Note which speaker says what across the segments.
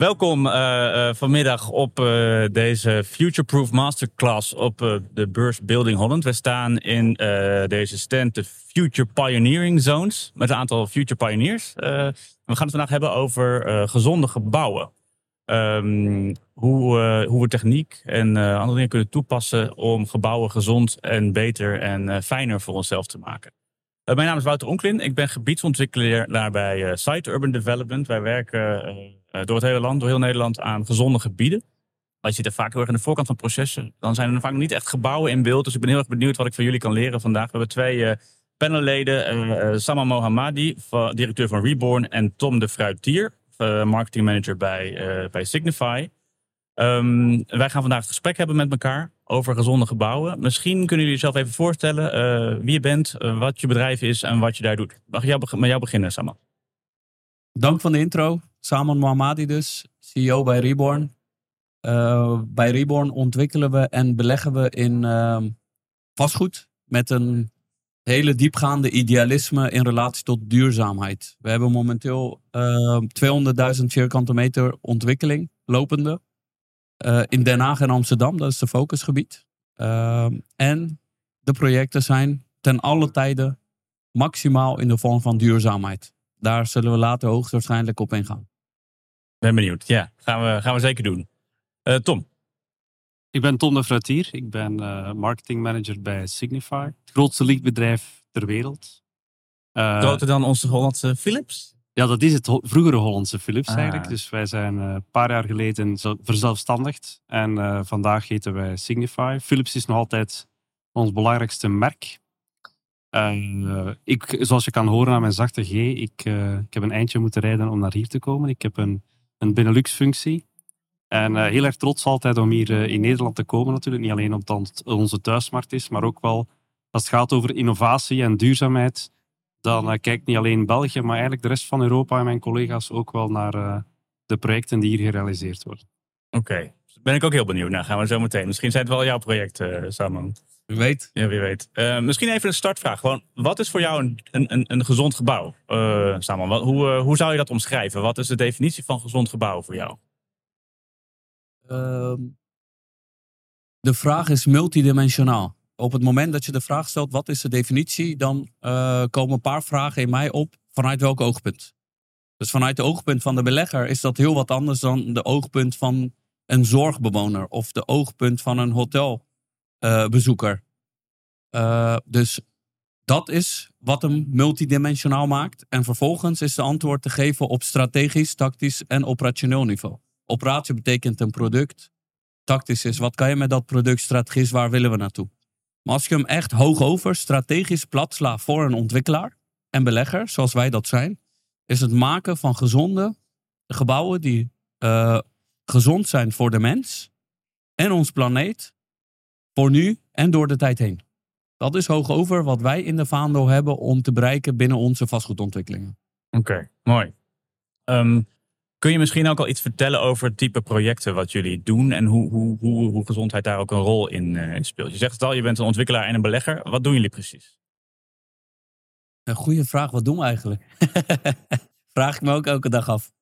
Speaker 1: Welkom uh, uh, vanmiddag op uh, deze Futureproof Masterclass op de beurs Building Holland. We staan in deze stand de Future Pioneering Zones met een aantal Future Pioneers. we gaan het vandaag hebben over gezonde gebouwen. Um, hoe, hoe we techniek en andere dingen kunnen toepassen om gebouwen gezond en beter en fijner voor onszelf te maken. mijn naam is Wouter Onklin. Ik ben gebiedsontwikkelaar bij Site Urban Development. Wij werken door het hele land, door heel Nederland aan gezonde gebieden. Maar je ziet er vaak heel erg aan de voorkant van processen. Dan zijn er vaak niet echt gebouwen in beeld. Dus ik ben heel erg benieuwd wat ik van jullie kan leren vandaag. We hebben twee uh, panelleden. Uh, Sama Mohammadi, directeur van Reborn. En Tom de Fruitier, marketing manager bij, bij Signify. Um, wij gaan vandaag het gesprek hebben met elkaar over gezonde gebouwen. Misschien kunnen jullie jezelf even voorstellen wie je bent, wat je bedrijf is en wat je daar doet. Mag ik met jou beginnen, Sama?
Speaker 2: Dank van de intro. Saman Mohammadi dus, CEO bij Reborn. Uh, bij Reborn ontwikkelen we en beleggen we in uh, vastgoed met een hele diepgaande idealisme in relatie tot duurzaamheid. We hebben momenteel uh, ehm, 200.000 vierkante meter ontwikkeling lopende eh, in Den Haag en Amsterdam. Dat is de focusgebied. Ehm, en de projecten zijn ten alle tijde maximaal in de vorm van duurzaamheid. Daar zullen we later hoogstwaarschijnlijk op ingaan.
Speaker 1: Ben benieuwd. Ja, gaan we, gaan we zeker doen. Uh, Tom.
Speaker 3: Ik ben Tom de Fruitier. Ik ben uh, marketingmanager bij Signify. Het grootste lichtbedrijf ter wereld.
Speaker 1: Uh, Groter dan onze Hollandse Philips?
Speaker 3: Ja, dat is het vroegere Hollandse Philips ah. eigenlijk. Dus wij zijn een paar jaar geleden verzelfstandigd. En vandaag heten wij Signify. Philips is nog altijd ons belangrijkste merk. ik, zoals je kan horen aan mijn zachte G, ik, ik heb een eindje moeten rijden om naar hier te komen. Ik heb een een Benelux-functie. En uh, heel erg trots altijd om hier uh, in Nederland te komen natuurlijk. Niet alleen omdat het onze thuismarkt is, maar ook wel als het gaat over innovatie en duurzaamheid. Dan uh, kijkt niet alleen België, maar eigenlijk de rest van Europa en mijn collega's ook wel naar de projecten die hier gerealiseerd worden.
Speaker 1: Oké, okay. ben ik ook heel benieuwd naar. Gaan we zo meteen. Misschien zijn het wel jouw projecten, Saman.
Speaker 2: Wie weet.
Speaker 1: Ja, wie weet. Uh, misschien even een startvraag. Gewoon, wat is voor jou een, een, een gezond gebouw, uh? Wat, hoe, uh, hoe zou je dat omschrijven? Wat is de definitie van gezond gebouw voor jou?
Speaker 2: Ehm, de vraag is multidimensionaal. Op het moment dat je de vraag stelt, wat is de definitie? Dan komen een paar vragen in mij op. Vanuit welk oogpunt? Dus vanuit de oogpunt van de belegger is dat heel wat anders dan de oogpunt van een zorgbewoner. Of de oogpunt van een hotel uh, bezoeker. Uh, dus dat is wat hem multidimensionaal maakt. En vervolgens is de antwoord te geven op strategisch, tactisch en operationeel niveau. Operatie betekent een product. Tactisch is wat kan je met dat product, strategisch waar willen we naartoe. Maar als je hem echt hoog over strategisch plat slaat voor een ontwikkelaar en belegger, zoals wij dat zijn, is het maken van gezonde gebouwen die uh, gezond zijn voor de mens en ons planeet voor nu en door de tijd heen. Dat is hoog over wat wij in de vaandel hebben om te bereiken binnen onze vastgoedontwikkelingen.
Speaker 1: Oké, mooi. Um, kun je misschien ook al iets vertellen over het type projecten wat jullie doen en hoe, hoe, hoe, hoe gezondheid daar ook een rol in, uh, in, speelt? Je zegt het al, je bent een ontwikkelaar en een belegger. Wat doen jullie precies?
Speaker 2: Een goede vraag, wat doen we eigenlijk? Vraag ik me ook elke dag af.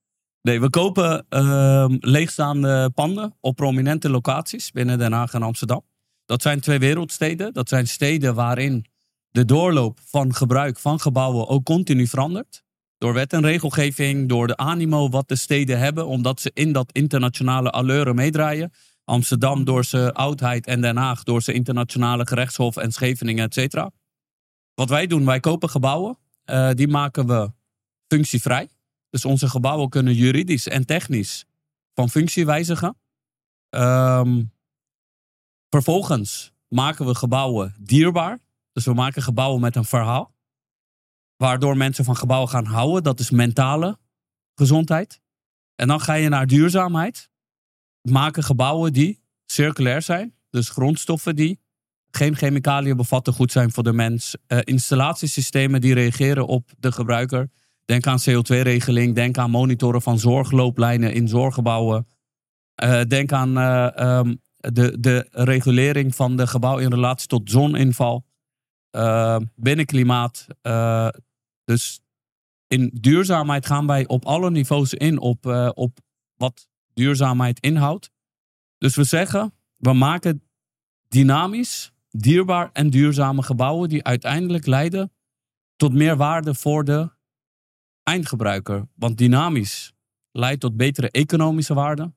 Speaker 2: Nee, we kopen uh, leegstaande panden op prominente locaties binnen Den Haag en Amsterdam. Dat zijn twee wereldsteden. Dat zijn steden waarin de doorloop van gebruik van gebouwen ook continu verandert. Door wet en regelgeving, door de animo wat de steden hebben, omdat ze in dat internationale allure meedraaien. Amsterdam door zijn oudheid en Den Haag door zijn internationale gerechtshof en Scheveningen, et cetera. Wat wij doen, wij kopen gebouwen. Uh, die maken we functievrij. Dus onze gebouwen kunnen juridisch en technisch van functie wijzigen. Um, Vervolgens maken we gebouwen dierbaar. Dus we maken gebouwen met een verhaal. Waardoor mensen van gebouwen gaan houden. Dat is mentale gezondheid. En dan ga je naar duurzaamheid. maken gebouwen die circulair zijn. Dus grondstoffen die geen chemicaliën bevatten, goed zijn voor de mens. Uh, installatiesystemen die reageren op de gebruiker. Denk aan CO2-regeling, denk aan monitoren van zorglooplijnen in zorggebouwen. Uh, denk aan uh, um, de, de regulering van de gebouw in relatie tot zoninval. binnenklimaat. dus in duurzaamheid gaan wij op alle niveaus in op, op wat duurzaamheid inhoudt. Dus we zeggen, we maken dynamisch, dierbaar en duurzame gebouwen die uiteindelijk leiden tot meer waarde voor de eindgebruiker. Want dynamisch leidt tot betere economische waarde,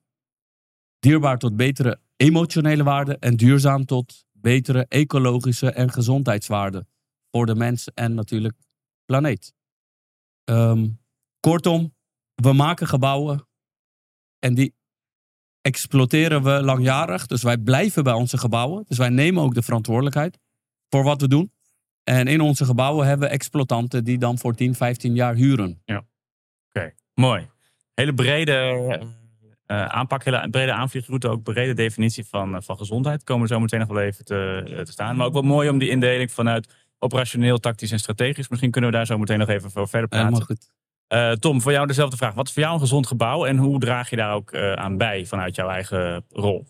Speaker 2: dierbaar tot betere emotionele waarde en duurzaam tot betere ecologische en gezondheidswaarde voor de mens en natuurlijk planeet. Ehm, kortom, we maken gebouwen en die exploiteren we langjarig. Dus wij blijven bij onze gebouwen. Dus wij nemen ook de verantwoordelijkheid voor wat we doen. En in onze gebouwen hebben we exploitanten die dan voor 10, 15 jaar huren.
Speaker 1: Ja. Oké, mooi. Hele brede uh, aanpak, hele brede aanvliegroute, ook brede definitie van, uh, van gezondheid. Komen we zo meteen nog wel even te, te, staan. Maar ook wel mooi om die indeling vanuit operationeel, tactisch en strategisch. Misschien kunnen we daar zo meteen nog even voor verder praten.
Speaker 2: Helemaal goed.
Speaker 1: Uh, Tom, voor jou dezelfde vraag. Wat is voor jou een gezond gebouw en hoe draag je daar ook uh, aan bij vanuit jouw eigen rol?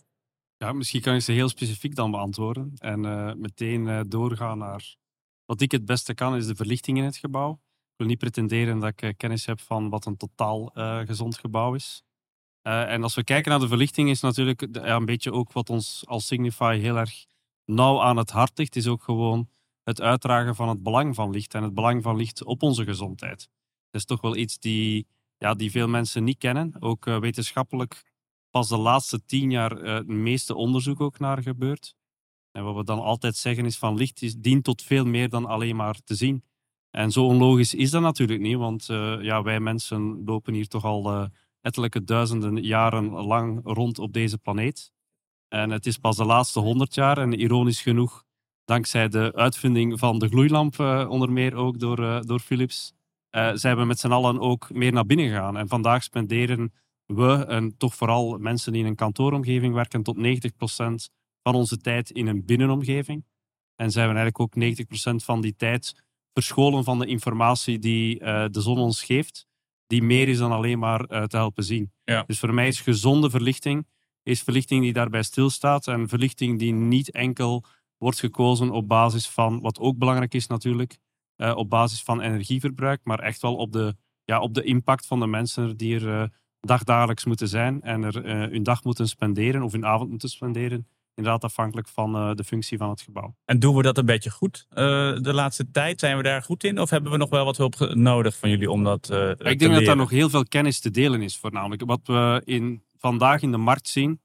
Speaker 3: Ja, misschien kan je ze heel specifiek dan beantwoorden en uh, meteen doorgaan naar wat ik het beste kan, is de verlichting in het gebouw. Ik wil niet pretenderen dat ik kennis heb van wat een totaal gezond gebouw is. En als we kijken naar de verlichting, is natuurlijk ja, een beetje ook wat ons als Signify heel erg nauw aan het hart ligt, is ook gewoon het uitdragen van het belang van licht en het belang van licht op onze gezondheid. Dat is toch wel iets die, ja, die veel mensen niet kennen. Ook uh, wetenschappelijk pas de laatste tien jaar het meeste onderzoek ook naar gebeurt. En wat we dan altijd zeggen is van licht dient tot veel meer dan alleen maar te zien. En zo onlogisch is dat natuurlijk niet, want ja, wij mensen lopen hier toch al ettelijke duizenden jaren lang rond op deze planeet. En het is pas de laatste honderd jaar, en ironisch genoeg, dankzij de uitvinding van de gloeilamp, onder meer ook door, door Philips, uh, zijn we met z'n allen ook meer naar binnen gegaan. En vandaag spenderen we, en toch vooral mensen die in een kantooromgeving werken, tot 90% van onze tijd in een binnenomgeving. En zijn we eigenlijk ook 90% van die tijd verscholen van de informatie die de zon ons geeft, die meer is dan alleen maar uh, te helpen zien.
Speaker 1: Ja.
Speaker 3: Dus voor mij is gezonde verlichting is verlichting die daarbij stilstaat en verlichting die niet enkel wordt gekozen op basis van, wat ook belangrijk is natuurlijk, uh, op basis van energieverbruik, maar echt wel op de, ja, op de impact van de mensen die er uh, dagdagelijks moeten zijn en er hun dag moeten spenderen of hun avond moeten spenderen. Inderdaad, afhankelijk van de functie van het gebouw.
Speaker 1: En doen we dat een beetje goed de laatste tijd? Zijn we daar goed in? Of hebben we nog wel wat hulp nodig van jullie om dat te
Speaker 3: Ik denk dat daar nog heel veel kennis te delen is, voornamelijk. Wat we in, vandaag in de markt zien,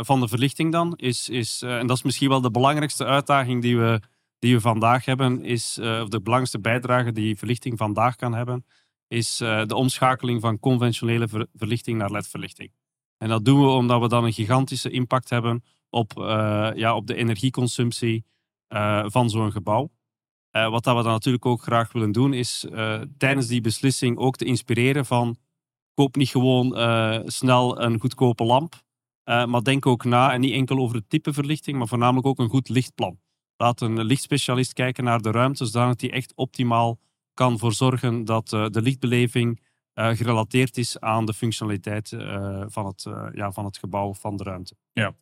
Speaker 3: van de verlichting dan, is, is en dat is misschien wel de belangrijkste uitdaging die we die we vandaag hebben, is, uh, of de belangrijkste bijdrage die verlichting vandaag kan hebben, is uh, de omschakeling van conventionele ver verlichting naar LED-verlichting. En dat doen we omdat we dan een gigantische impact hebben op, uh, ja, op de energieconsumptie van zo'n gebouw. wat dat we dan natuurlijk ook graag willen doen, is tijdens die beslissing ook te inspireren van koop niet gewoon snel een goedkope lamp, maar denk ook na, en niet enkel over het type verlichting, maar voornamelijk ook een goed lichtplan. Laat een lichtspecialist kijken naar de ruimte, zodat hij echt optimaal kan voor zorgen dat de lichtbeleving gerelateerd is aan de functionaliteit van, het, ja, van het gebouw, van de ruimte.
Speaker 1: Ja.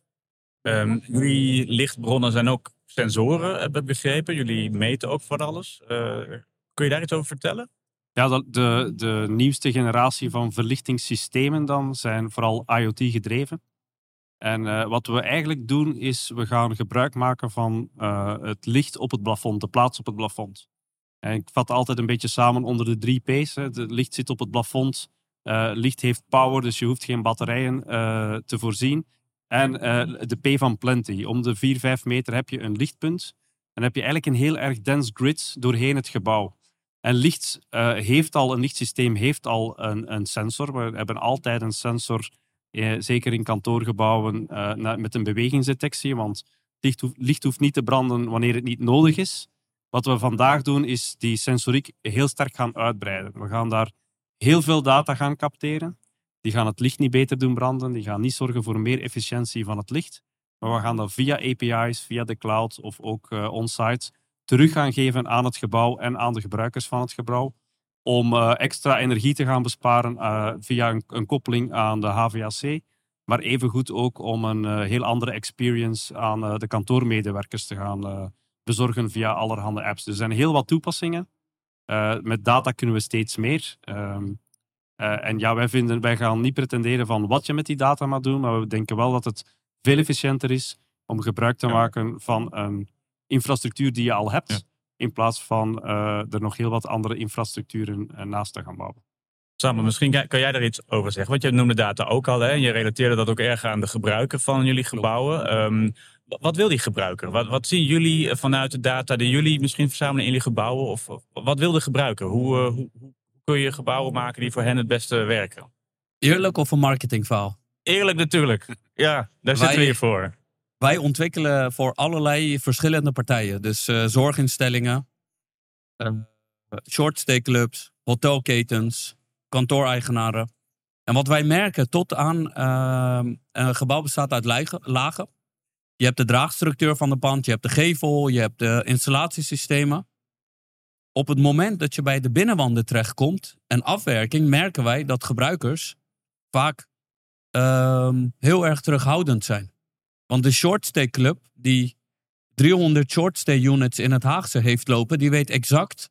Speaker 1: Um, jullie lichtbronnen zijn ook sensoren, heb ik begrepen. Jullie meten ook van alles. kun je daar iets over vertellen?
Speaker 3: Ja, de, de nieuwste generatie van verlichtingssystemen dan zijn vooral IoT gedreven. En uh, wat we eigenlijk doen is, we gaan gebruik maken van uh, het licht op het plafond, de plaats op het plafond. En ik vat altijd een beetje samen onder de drie P's. Het licht zit op het plafond, uh, licht heeft power, dus je hoeft geen batterijen te voorzien. En de P van plenty. Om de 4, 5 meter heb je een lichtpunt. En heb je eigenlijk een heel erg dense grid doorheen het gebouw. En licht heeft al, een lichtsysteem heeft al een, een sensor. We hebben altijd een sensor eh, zeker in kantoorgebouwen, uh, met een bewegingsdetectie. Want licht, licht hoeft niet te branden wanneer het niet nodig is. Wat we vandaag doen, is die sensoriek heel sterk gaan uitbreiden. We gaan daar heel veel data gaan capteren. Die gaan het licht niet beter doen branden. Die gaan niet zorgen voor meer efficiëntie van het licht. Maar we gaan dat via API's, via de cloud of ook uh, on-site terug gaan geven aan het gebouw en aan de gebruikers van het gebouw. Om uh, extra energie te gaan besparen uh, via een, koppeling aan de HVAC. Maar evengoed ook om een heel andere experience aan de kantoormedewerkers te gaan bezorgen via allerhande apps. Er zijn heel wat toepassingen. met data kunnen we steeds meer. Um, uh, en ja, wij, vinden, wij gaan niet pretenderen van wat je met die data moet doen, maar we denken wel dat het veel efficiënter is om gebruik te maken van een infrastructuur die je al hebt, in plaats van uh, er nog heel wat andere infrastructuren uh, naast te gaan bouwen.
Speaker 1: Samen, misschien kan jij daar iets over zeggen. Want je noemde data ook al. Hè? Je relateerde dat ook erg aan de gebruiker van jullie gebouwen. Um, wat wil die gebruiker? Wat, wat, zien jullie vanuit de data die jullie misschien verzamelen in jullie gebouwen? Of, of wat wil de gebruiker? Hoe, hoe, kun je gebouwen maken die voor hen het beste werken.
Speaker 2: Eerlijk of een marketingverhaal?
Speaker 1: Eerlijk natuurlijk. Ja, daar zitten we hier voor.
Speaker 2: Wij ontwikkelen voor allerlei verschillende partijen. Dus uh, zorginstellingen, uh, short clubs, hotelketens, kantooreigenaren. En wat wij merken tot aan uh, een gebouw bestaat uit lagen. Je hebt de draagstructuur van de pand, je hebt de gevel, je hebt de installatiesystemen op het moment dat je bij de binnenwanden terechtkomt en afwerking, merken wij dat gebruikers vaak uh, heel erg terughoudend zijn. Want de shortstay club, die 300 shortstay units in het Haagse heeft lopen, die weet exact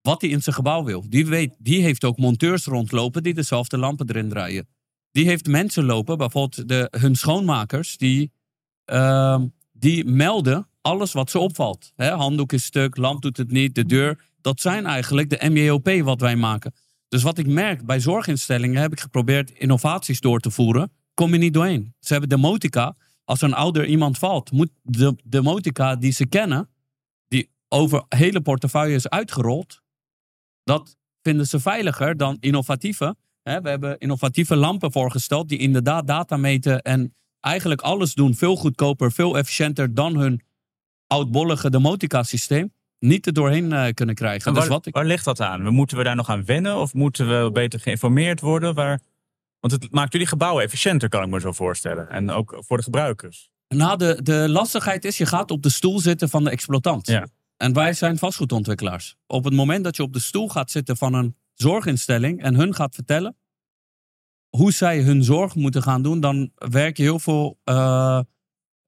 Speaker 2: wat hij in zijn gebouw wil. Die, weet, die heeft ook monteurs rondlopen die dezelfde lampen erin draaien. Die heeft mensen lopen, bijvoorbeeld de, hun schoonmakers, die, uh, die melden alles wat ze opvalt. Handdoek is stuk, lamp doet het niet, de deur. Dat zijn eigenlijk de MJOP wat wij maken. Dus wat ik merk bij zorginstellingen heb ik geprobeerd innovaties door te voeren. Kom je niet doorheen. Ze hebben demotica. Als een ouder iemand valt, moet de demotica die ze kennen, die over hele portefeuille is uitgerold, dat vinden ze veiliger dan innovatieve. we hebben innovatieve lampen voorgesteld die inderdaad data meten en eigenlijk alles doen veel goedkoper, veel efficiënter dan hun oudbollige demotica-systeem niet er doorheen uh, kunnen krijgen.
Speaker 1: Waar,
Speaker 2: dus wat
Speaker 1: ik... waar ligt dat aan? Moeten we daar nog aan wennen of moeten we beter geïnformeerd worden? Waar... Want het maakt jullie gebouwen efficiënter, kan ik me zo voorstellen. En ook voor de gebruikers.
Speaker 2: Nou, de, de lastigheid is, je gaat op de stoel zitten van de exploitant.
Speaker 1: Ja.
Speaker 2: En wij zijn vastgoedontwikkelaars. Op het moment dat je op de stoel gaat zitten van een zorginstelling en hun gaat vertellen hoe zij hun zorg moeten gaan doen, dan werk je heel veel uh,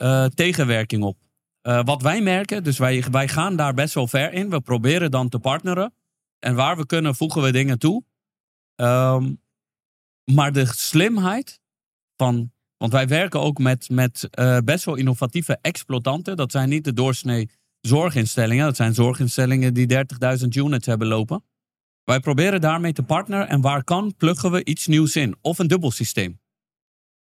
Speaker 2: uh, tegenwerking op. Uh, wat wij merken, dus wij, wij gaan daar best wel ver in. We proberen dan te partneren. En waar we kunnen, voegen we dingen toe. Um, maar de slimheid van. Want wij werken ook met, met uh, best wel innovatieve exploitanten. Dat zijn niet de doorsnee zorginstellingen. Dat zijn zorginstellingen die 30.000 units hebben lopen. Wij proberen daarmee te partneren. En waar kan, pluggen we iets nieuws in. Of een dubbel systeem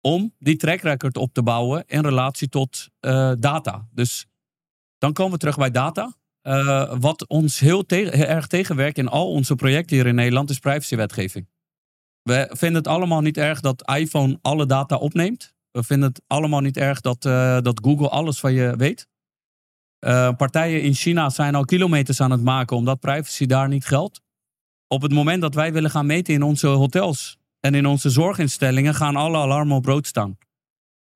Speaker 2: om die track record op te bouwen in relatie tot uh, data. Dus dan komen we terug bij data. Uh, wat ons heel, heel, erg tegenwerkt in al onze projecten hier in Nederland is privacywetgeving. We vinden het allemaal niet erg dat iPhone alle data opneemt. We vinden het allemaal niet erg dat, uh, dat Google alles van je weet. partijen in China zijn al kilometers aan het maken omdat privacy daar niet geldt. Op het moment dat wij willen gaan meten in onze hotels, en in onze zorginstellingen gaan alle alarmen op rood staan.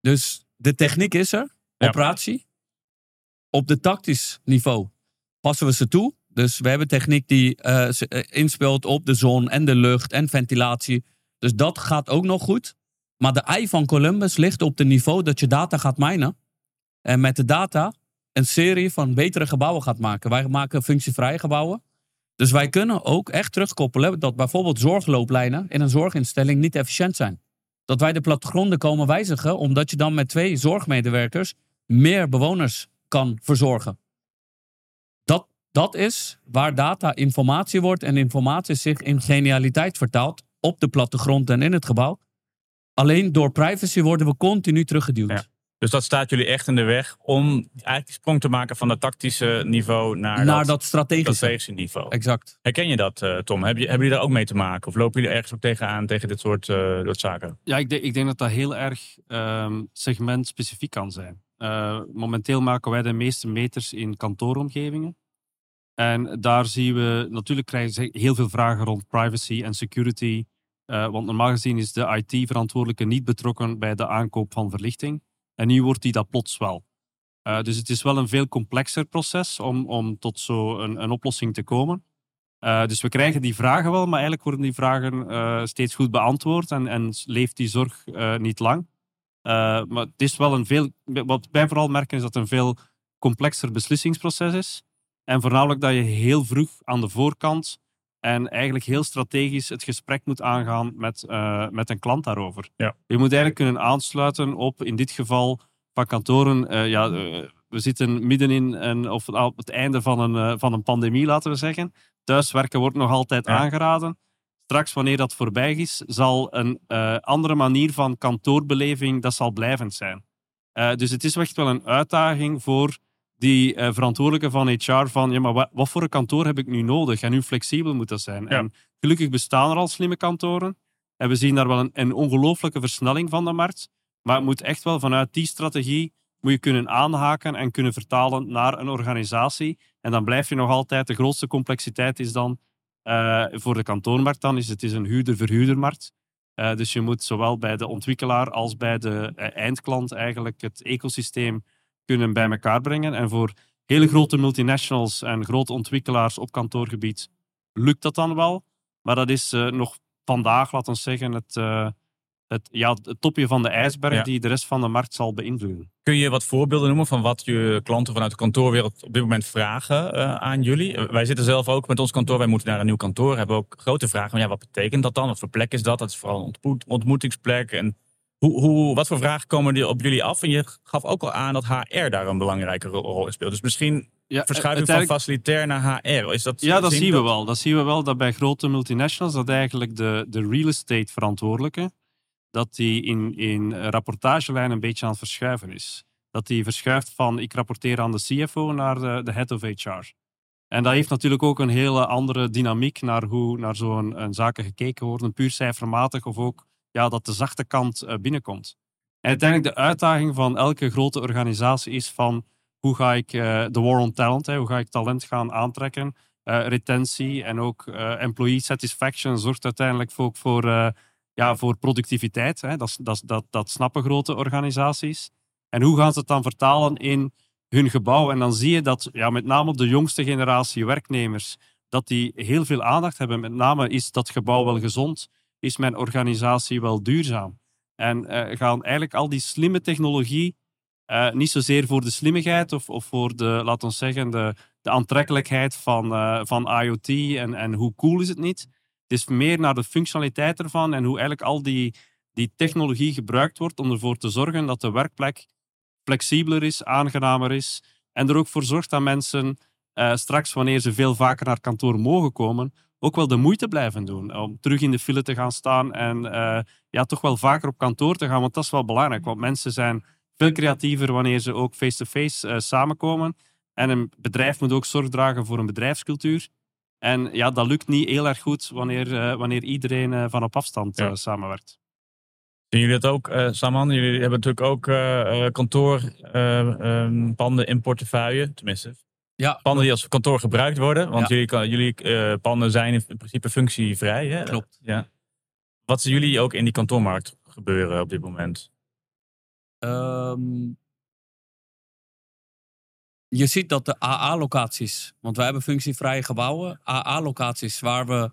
Speaker 2: Dus de techniek is er, operatie. Op de tactisch niveau passen we ze toe. Dus we hebben techniek die uh, inspeelt op de zon en de lucht en ventilatie. Dus dat gaat ook nog goed. Maar de ei van Columbus ligt op het niveau dat je data gaat minen. En met de data een serie van betere gebouwen gaat maken. Wij maken functievrije gebouwen. Dus wij kunnen ook echt terugkoppelen dat bijvoorbeeld zorglooplijnen in een zorginstelling niet efficiënt zijn. Dat wij de plattegronden komen wijzigen, omdat je dan met twee zorgmedewerkers meer bewoners kan verzorgen. Dat, dat is waar data informatie wordt en informatie zich in genialiteit vertaalt op de plattegrond en in het gebouw. Alleen door privacy worden we continu teruggeduwd.
Speaker 1: Dus dat staat jullie echt in de weg om eigenlijk die sprong te maken van het tactische niveau naar,
Speaker 2: naar dat, strategische.
Speaker 1: strategische. niveau.
Speaker 2: Exact.
Speaker 1: Herken je dat, uh, Tom? Heb je, hebben jullie daar ook mee te maken? Of lopen jullie ergens ook tegenaan tegen dit soort, uh, soort zaken?
Speaker 3: Ja, ik, denk, ik denk dat dat heel erg um, segmentspecifiek kan zijn. Uh, momenteel maken wij de meeste meters in kantooromgevingen. En daar zien we, natuurlijk krijgen ze heel veel vragen rond privacy en security. Uh, want normaal gezien is de IT-verantwoordelijke niet betrokken bij de aankoop van verlichting. En nu wordt die dat plots wel. Uh, dus het is wel een veel complexer proces om, om tot zo'n een, een oplossing te komen. Uh, dus we krijgen die vragen wel, maar eigenlijk worden die vragen steeds goed beantwoord en, en leeft die zorg niet lang. maar het is wel een veel, wat wij vooral merken is dat het een veel complexer beslissingsproces is. En voornamelijk dat je heel vroeg aan de voorkant en eigenlijk heel strategisch het gesprek moet aangaan met, uh, met een klant daarover.
Speaker 1: Ja.
Speaker 3: Je moet eigenlijk kunnen aansluiten op, in dit geval, van kantoren. Uh, ja, uh, we zitten midden in een, of op het einde van een, van een pandemie, laten we zeggen. Thuiswerken wordt nog altijd ja. aangeraden. Straks, wanneer dat voorbij is, zal een andere manier van kantoorbeleving, dat zal blijvend zijn. dus het is echt wel een uitdaging voor die uh, verantwoordelijke van HR van, ja, maar wat, wat, voor een kantoor heb ik nu nodig? En hoe flexibel moet dat zijn?
Speaker 1: Ja.
Speaker 3: En gelukkig bestaan er al slimme kantoren. En we zien daar wel een, een ongelooflijke versnelling van de markt. Maar het moet echt wel vanuit die strategie moet je kunnen aanhaken en kunnen vertalen naar een organisatie. En dan blijf je nog altijd, de grootste complexiteit is dan uh, voor de kantoormarkt dan, is het is een huurder-verhuurdermarkt. Uh, dus je moet zowel bij de ontwikkelaar als bij de eindklant eigenlijk het ecosysteem kunnen bij elkaar brengen. En voor hele grote multinationals en grote ontwikkelaars op kantoorgebied lukt dat dan wel. Maar dat is uh, nog vandaag, laten we zeggen, het, uh, het, ja, het topje van de ijsberg
Speaker 1: Ja.
Speaker 3: die de rest van de markt zal beïnvloeden.
Speaker 1: Kun je wat voorbeelden noemen van wat je klanten vanuit de kantoorwereld op dit moment vragen eh, aan jullie? Eh, wij zitten zelf ook met ons kantoor, wij moeten naar een nieuw kantoor, hebben ook grote vragen. van, Ja, wat betekent dat dan? Wat voor plek is dat? Dat is vooral een ontmoet- ontmoetingsplek. En hoe, hoe, wat voor vragen komen die op jullie af? En je gaf ook al aan dat HR daar een belangrijke ro- rol in speelt. Dus misschien
Speaker 3: Ja,
Speaker 1: verschuiving van facilitair naar HR. Is dat,
Speaker 3: Ja, dat
Speaker 1: zien
Speaker 3: we wel. Dat zien we wel dat bij grote multinationals dat eigenlijk de, de real estate verantwoordelijke dat die in, in rapportagelijn een beetje aan het verschuiven is. Dat die verschuift van ik rapporteer aan de CFO naar de, de head of HR. En dat heeft natuurlijk ook een hele andere dynamiek naar hoe naar zo'n zaken gekeken worden, puur cijfermatig of ook ja, dat de zachte kant eh, binnenkomt. En uiteindelijk de uitdaging van elke grote organisatie is van hoe ga ik eh, de war on talent, hè, hoe ga ik talent gaan aantrekken, eh, retentie en ook employee satisfaction zorgt uiteindelijk ook voor, ja, voor productiviteit. Hè. Dat, dat, dat, dat snappen grote organisaties. En hoe gaan ze het dan vertalen in hun gebouw? En dan zie je dat ja, met name de jongste generatie werknemers, dat die heel veel aandacht hebben. Met name is dat gebouw wel gezond? Is mijn organisatie wel duurzaam? En eh, gaan eigenlijk al die slimme technologie, eh, niet zozeer voor de slimmigheid of, of voor de, laten we zeggen, de, de aantrekkelijkheid van, eh, van IoT en, en hoe cool is het niet. Het is meer naar de functionaliteit ervan en hoe eigenlijk al die, die technologie gebruikt wordt om ervoor te zorgen dat de werkplek flexibeler is, aangenamer is en er ook voor zorgt dat mensen straks, wanneer ze veel vaker naar kantoor mogen komen, ook wel de moeite blijven doen om terug in de file te gaan staan en eh, ja, toch wel vaker op kantoor te gaan, want dat is wel belangrijk, want mensen zijn veel creatiever wanneer ze ook face-to-face eh, samenkomen. En een bedrijf moet ook zorg dragen voor een bedrijfscultuur. En ja, dat lukt niet heel erg goed wanneer, eh, wanneer iedereen van op afstand
Speaker 1: Ja.
Speaker 3: samenwerkt.
Speaker 1: Zien jullie dat ook, Saman? Jullie hebben natuurlijk ook eh, eh, kantoorpanden in portefeuille. Tenminste,
Speaker 2: Ja,
Speaker 1: panden die als kantoor gebruikt worden. Want
Speaker 2: Ja.
Speaker 1: jullie, kan- jullie eh, panden zijn in principe functievrij. Hè?
Speaker 2: Klopt.
Speaker 1: Ja. Wat zien jullie ook in die kantoormarkt gebeuren op dit moment?
Speaker 2: Ehm, je ziet dat de AA-locaties, want wij hebben functievrije gebouwen, AA-locaties waar we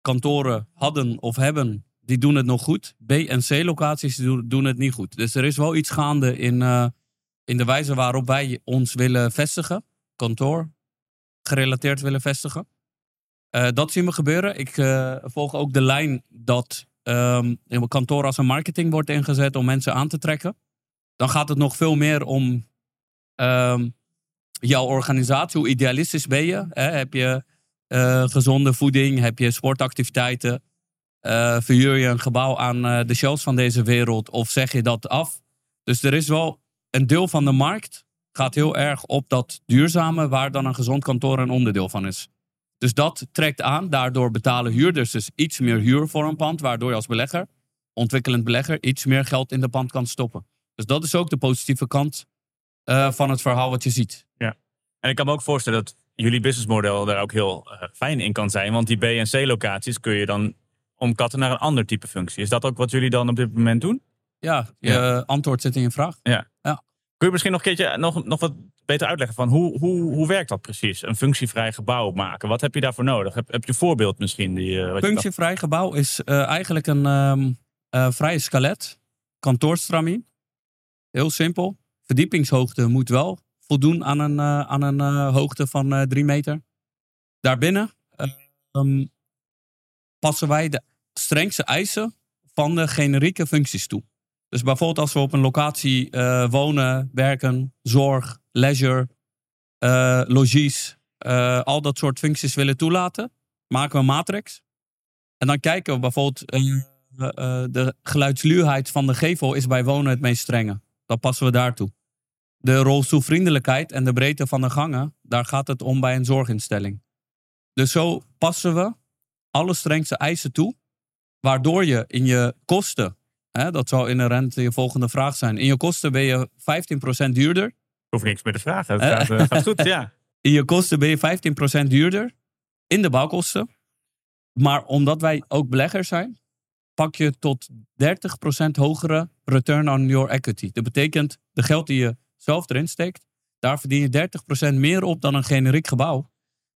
Speaker 2: kantoren hadden of hebben, die doen het nog goed. B- en C-locaties doen, doen het niet goed. Dus er is wel iets gaande in, eh, in de wijze waarop wij ons willen vestigen, kantoor gerelateerd willen vestigen. Eh, dat zien we gebeuren. Ik eh, volg ook de lijn dat een kantoor als een marketing wordt ingezet om mensen aan te trekken dan gaat het nog veel meer om ehm, jouw organisatie. Hoe idealistisch ben je? Hè? Heb je eh, gezonde voeding? Heb je sportactiviteiten? Verhuur je een gebouw aan de shells van deze wereld? Of zeg je dat af? Dus er is wel een deel van de markt gaat heel erg op dat duurzame, waar dan een gezond kantoor een onderdeel van is. Dus dat trekt aan. Daardoor betalen huurders dus iets meer huur voor een pand, waardoor je als belegger, ontwikkelend belegger, iets meer geld in de pand kan stoppen. Dus dat is ook de positieve kant eh, van het verhaal wat je ziet.
Speaker 1: En ik kan me ook voorstellen dat jullie businessmodel daar ook heel eh, fijn in kan zijn. Want die B- en C-locaties kun je dan omkatten naar een ander type functie. Is dat ook wat jullie dan op dit moment doen?
Speaker 2: Ja, je antwoord zit in je vraag.
Speaker 1: Kun je misschien nog een keertje nog, nog wat beter uitleggen van hoe, hoe, hoe werkt dat precies? Een functievrij gebouw maken. Wat heb je daarvoor nodig? Heb, heb je een voorbeeld misschien? Die, eh, wat
Speaker 2: Functievrij gebouw is eh, eigenlijk een ehm eh, vrije skelet. Kantoorstramien. Heel simpel. Verdiepingshoogte moet wel voldoen aan een, eh, aan een eh, hoogte van eh 3 meter. Daarbinnen ehm, passen wij de strengste eisen van de generieke functies toe. Dus bijvoorbeeld als we op een locatie eh, wonen, werken, zorg, leisure, eh, logies, eh, al dat soort functies willen toelaten, maken we een matrix. En dan kijken we bijvoorbeeld, de geluidsluwheid van de gevel is bij wonen het meest strenge. Dat passen we daartoe. De rolstoelvriendelijkheid en de breedte van de gangen, daar gaat het om bij een zorginstelling. Dus zo passen we alle strengste eisen toe, waardoor je in je kosten, hè, dat zal inherent je volgende vraag zijn, in je kosten ben je 15% duurder.
Speaker 1: Hoef niks meer te vragen. Het
Speaker 2: Eh.
Speaker 1: gaat, eh, gaat goed, ja.
Speaker 2: In je kosten ben je 15% duurder in de bouwkosten. Maar omdat wij ook beleggers zijn, pak je tot 30% hogere return on your equity. Dat betekent de geld die je zelf erin steekt, daar verdien je 30% meer op dan een generiek gebouw.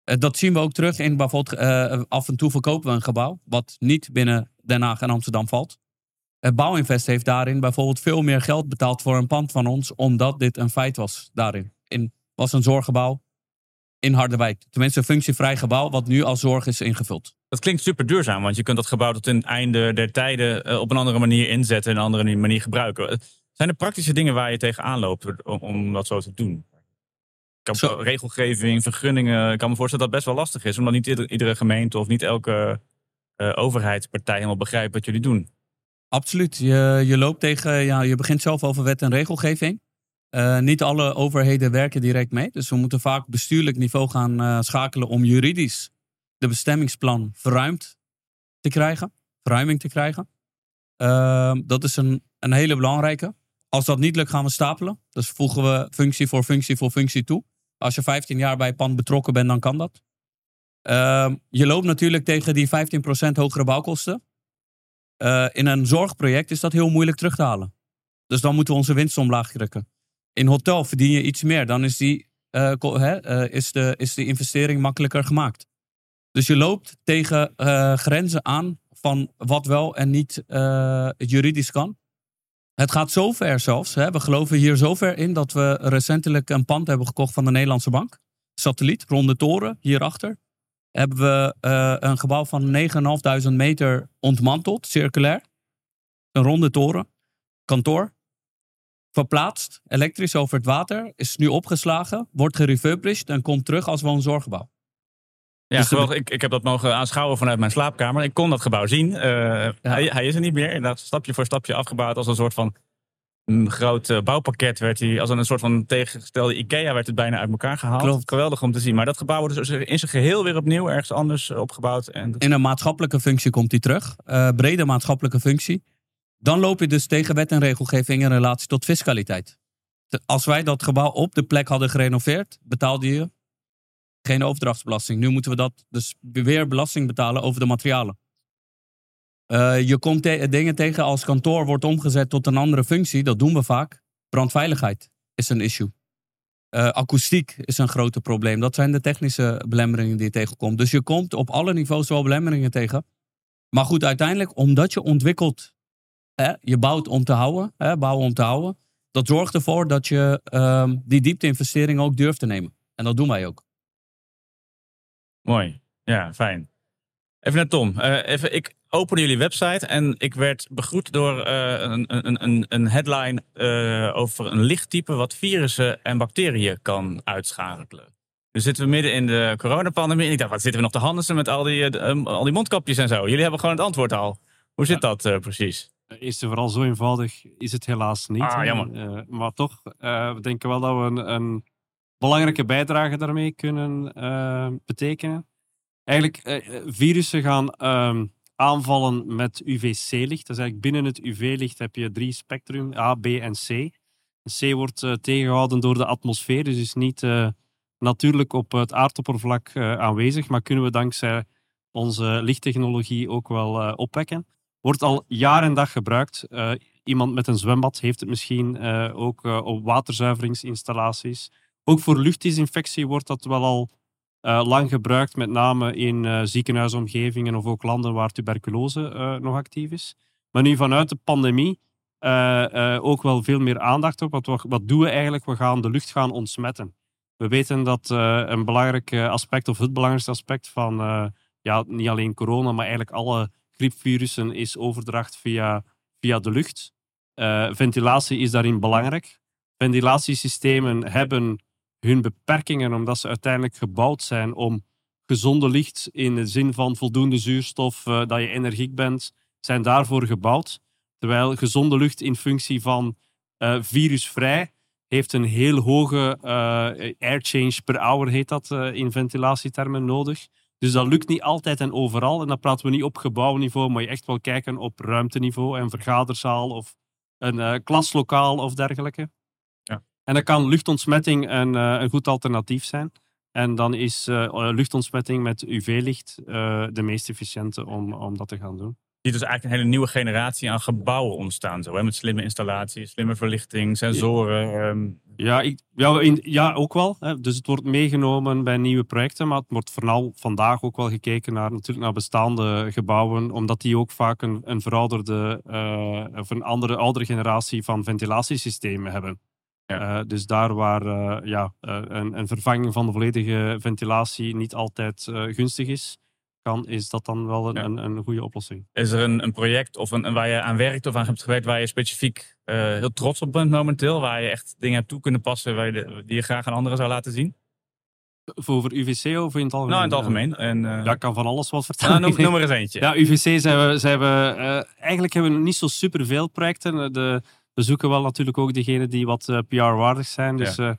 Speaker 2: Eh, Dat zien we ook terug in bijvoorbeeld eh, af en toe verkopen we een gebouw, wat niet binnen Den Haag en Amsterdam valt. Het Bouwinvest heeft daarin bijvoorbeeld veel meer geld betaald voor een pand van ons, omdat dit een feit was daarin. In, was een zorggebouw in Harderwijk. Tenminste, een functievrij gebouw wat nu als zorg is ingevuld.
Speaker 1: Dat klinkt super duurzaam, want je kunt dat gebouw tot in het einde der tijden eh, op een andere manier inzetten en een andere manier gebruiken. Zijn er praktische dingen waar je tegenaan loopt om, om dat zo te doen? Kan,
Speaker 2: Zo.
Speaker 1: regelgeving, vergunningen. Ik kan me voorstellen dat het best wel lastig is, omdat niet ieder- iedere gemeente of niet elke eh, overheidspartij helemaal begrijpt wat jullie doen.
Speaker 2: Absoluut. Je, je loopt tegen, ja, je begint zelf over wet en regelgeving. Eh, niet alle overheden werken direct mee. Dus we moeten vaak bestuurlijk niveau gaan eh, schakelen om juridisch de bestemmingsplan verruimd te krijgen. Verruiming te krijgen. Ehm, dat is een, een hele belangrijke. Als dat niet lukt, gaan we stapelen. Dus voegen we functie voor functie voor functie toe. Als je 15 jaar bij pand betrokken bent, dan kan dat. Ehm, je loopt natuurlijk tegen die 15% hogere bouwkosten. Eh, in een zorgproject is dat heel moeilijk terug te halen. Dus dan moeten we onze winst omlaag drukken. In hotel verdien je iets meer. Dan is, die, eh, eh, is, de, is de investering makkelijker gemaakt. Dus je loopt tegen grenzen aan van wat wel en niet juridisch kan. Het gaat zover zelfs. Hè. We geloven hier zover in dat we recentelijk een pand hebben gekocht van de Nederlandse Bank. Satelliet, ronde toren, hierachter. Hebben we eh, een gebouw van 9.500 meter ontmanteld, circulair. Een ronde toren, kantoor. Verplaatst, elektrisch over het water, is nu opgeslagen, wordt gerefurbished en komt terug als woonzorggebouw.
Speaker 1: Ja,
Speaker 2: Dus
Speaker 1: geweldig. Ik, ik heb dat mogen aanschouwen vanuit mijn slaapkamer. Ik kon dat gebouw zien. Eh, hij, hij is er niet meer. Inderdaad, stapje voor stapje afgebouwd als een soort van een groot eh, bouwpakket. Werd hij, als een soort van tegengestelde IKEA werd het bijna uit elkaar gehaald.
Speaker 2: Klopt.
Speaker 1: Geweldig om te zien. Maar dat gebouw wordt dus in zijn geheel weer opnieuw ergens anders eh, opgebouwd. En dat-
Speaker 2: In een maatschappelijke functie komt hij terug. eh, brede maatschappelijke functie. Dan loop je dus tegen wet en regelgeving in relatie tot fiscaliteit. Te- Als wij dat gebouw op de plek hadden gerenoveerd, betaalde je geen overdrachtsbelasting. Nu moeten we dat dus weer belasting betalen over de materialen. Eh, je komt dingen tegen als kantoor wordt omgezet tot een andere functie. Dat doen we vaak. Brandveiligheid is een issue. Eh, akoestiek is een groot probleem. Dat zijn de technische belemmeringen die je tegenkomt. Dus je komt op alle niveaus wel belemmeringen tegen. Maar goed, uiteindelijk, omdat je ontwikkelt, hè, je bouwt om te houden, hè, bouwen om te houden. Dat zorgt ervoor dat je ehm, die diepte-investering ook durft te nemen. En dat doen wij ook.
Speaker 1: Mooi. Ja, fijn. Even naar Tom. Eh, even, ik opende jullie website en ik werd begroet door eh, een, een, een, headline eh, over een lichttype wat virussen en bacteriën kan uitschakelen. Nu zitten we midden in de coronapandemie. En ik dacht, wat zitten we nog te handelen met al die, eh, de, eh, al die mondkapjes en zo? Jullie hebben gewoon het antwoord al. Hoe zit dat precies?
Speaker 3: Eerst en vooral zo eenvoudig is het helaas niet.
Speaker 1: Ah, jammer.
Speaker 3: Maar toch, we denken wel dat we een, een belangrijke bijdrage daarmee kunnen betekenen. Eigenlijk, virussen gaan ehm, aanvallen met UVC-licht. Dus eigenlijk binnen het UV-licht heb je drie spectrum, A, B en C. C wordt eh, tegengehouden door de atmosfeer, dus is niet eh, natuurlijk op het aardoppervlak eh, aanwezig, maar kunnen we dankzij onze lichttechnologie ook wel opwekken. Wordt al jaar en dag gebruikt. Uh, iemand met een zwembad heeft het misschien uh, ook op waterzuiveringsinstallaties. Ook voor luchtdesinfectie wordt dat wel al lang gebruikt, met name in ziekenhuisomgevingen of ook landen waar tuberculose nog actief is. Maar nu vanuit de pandemie ook wel veel meer aandacht op. Wat, wat doen we eigenlijk? We gaan de lucht gaan ontsmetten. We weten dat een belangrijk aspect, of het belangrijkste aspect van ja, niet alleen corona, maar eigenlijk alle griepvirussen is overdracht via, via de lucht. Ventilatie is daarin belangrijk. Ventilatiesystemen hebben hun beperkingen omdat ze uiteindelijk gebouwd zijn om gezonde licht in de zin van voldoende zuurstof, uh, dat je energiek bent, zijn daarvoor gebouwd. Terwijl gezonde lucht in functie van uh, virusvrij heeft een heel hoge air change per hour, heet dat in ventilatietermen, nodig. Dus dat lukt niet altijd en overal. En dan praten we niet op gebouwniveau, maar je echt wel kijken op ruimteniveau, een vergaderzaal of een uh, klaslokaal of dergelijke. En dan kan luchtontsmetting een, uh, een goed alternatief zijn. En dan is uh, luchtontsmetting met UV-licht de meest efficiënte om, om dat te gaan doen
Speaker 1: ziet dus eigenlijk een hele nieuwe generatie aan gebouwen ontstaan. Zo, hè? Met slimme installaties, slimme verlichting, sensoren. Um...
Speaker 3: Ja, ik, ja, in, ja, ook wel. Hè. Dus het wordt meegenomen bij nieuwe projecten, maar het wordt vooral vandaag ook wel gekeken naar, natuurlijk naar bestaande gebouwen, omdat die ook vaak een, een verouderde uh, of een andere, oudere generatie van ventilatiesystemen hebben. Ja. Uh, dus daar waar uh, ja, een, een, vervanging van de volledige ventilatie niet altijd gunstig is, kan, is dat dan wel een, een, een, goede oplossing.
Speaker 1: Is er een, een project of een, waar je aan werkt of aan hebt gewerkt waar je specifiek heel trots op bent momenteel? Waar je echt dingen hebt toe kunnen passen waar je die je graag aan anderen zou laten zien?
Speaker 3: Voor, UVC of in het algemeen?
Speaker 1: Nou, in het algemeen. En, uh...
Speaker 3: Ja, ik kan van alles wat vertellen.
Speaker 1: Nou, noem, noem, er eens eentje.
Speaker 3: Ja, UVC zijn we... Zijn we uh, eigenlijk hebben we niet zo superveel projecten. De, we zoeken wel natuurlijk ook degenen die wat PR-waardig zijn. Dus ja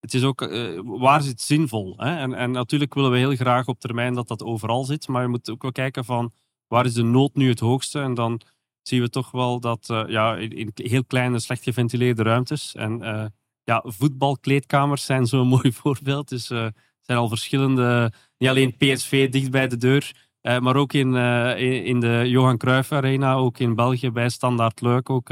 Speaker 3: het is ook, uh, waar zit zinvol? Hè? En, en natuurlijk willen we heel graag op termijn dat dat overal zit, maar je moet ook wel kijken van waar is de nood nu het hoogste? En dan zien we toch wel dat uh, ja, in, heel kleine, slecht geventileerde ruimtes en uh, ja, voetbalkleedkamers zijn zo'n mooi voorbeeld. Dus er zijn al verschillende, niet alleen PSV dicht bij de deur, maar ook in, in, in, de Johan Cruijff Arena, ook in België bij Standaard Leuk, ook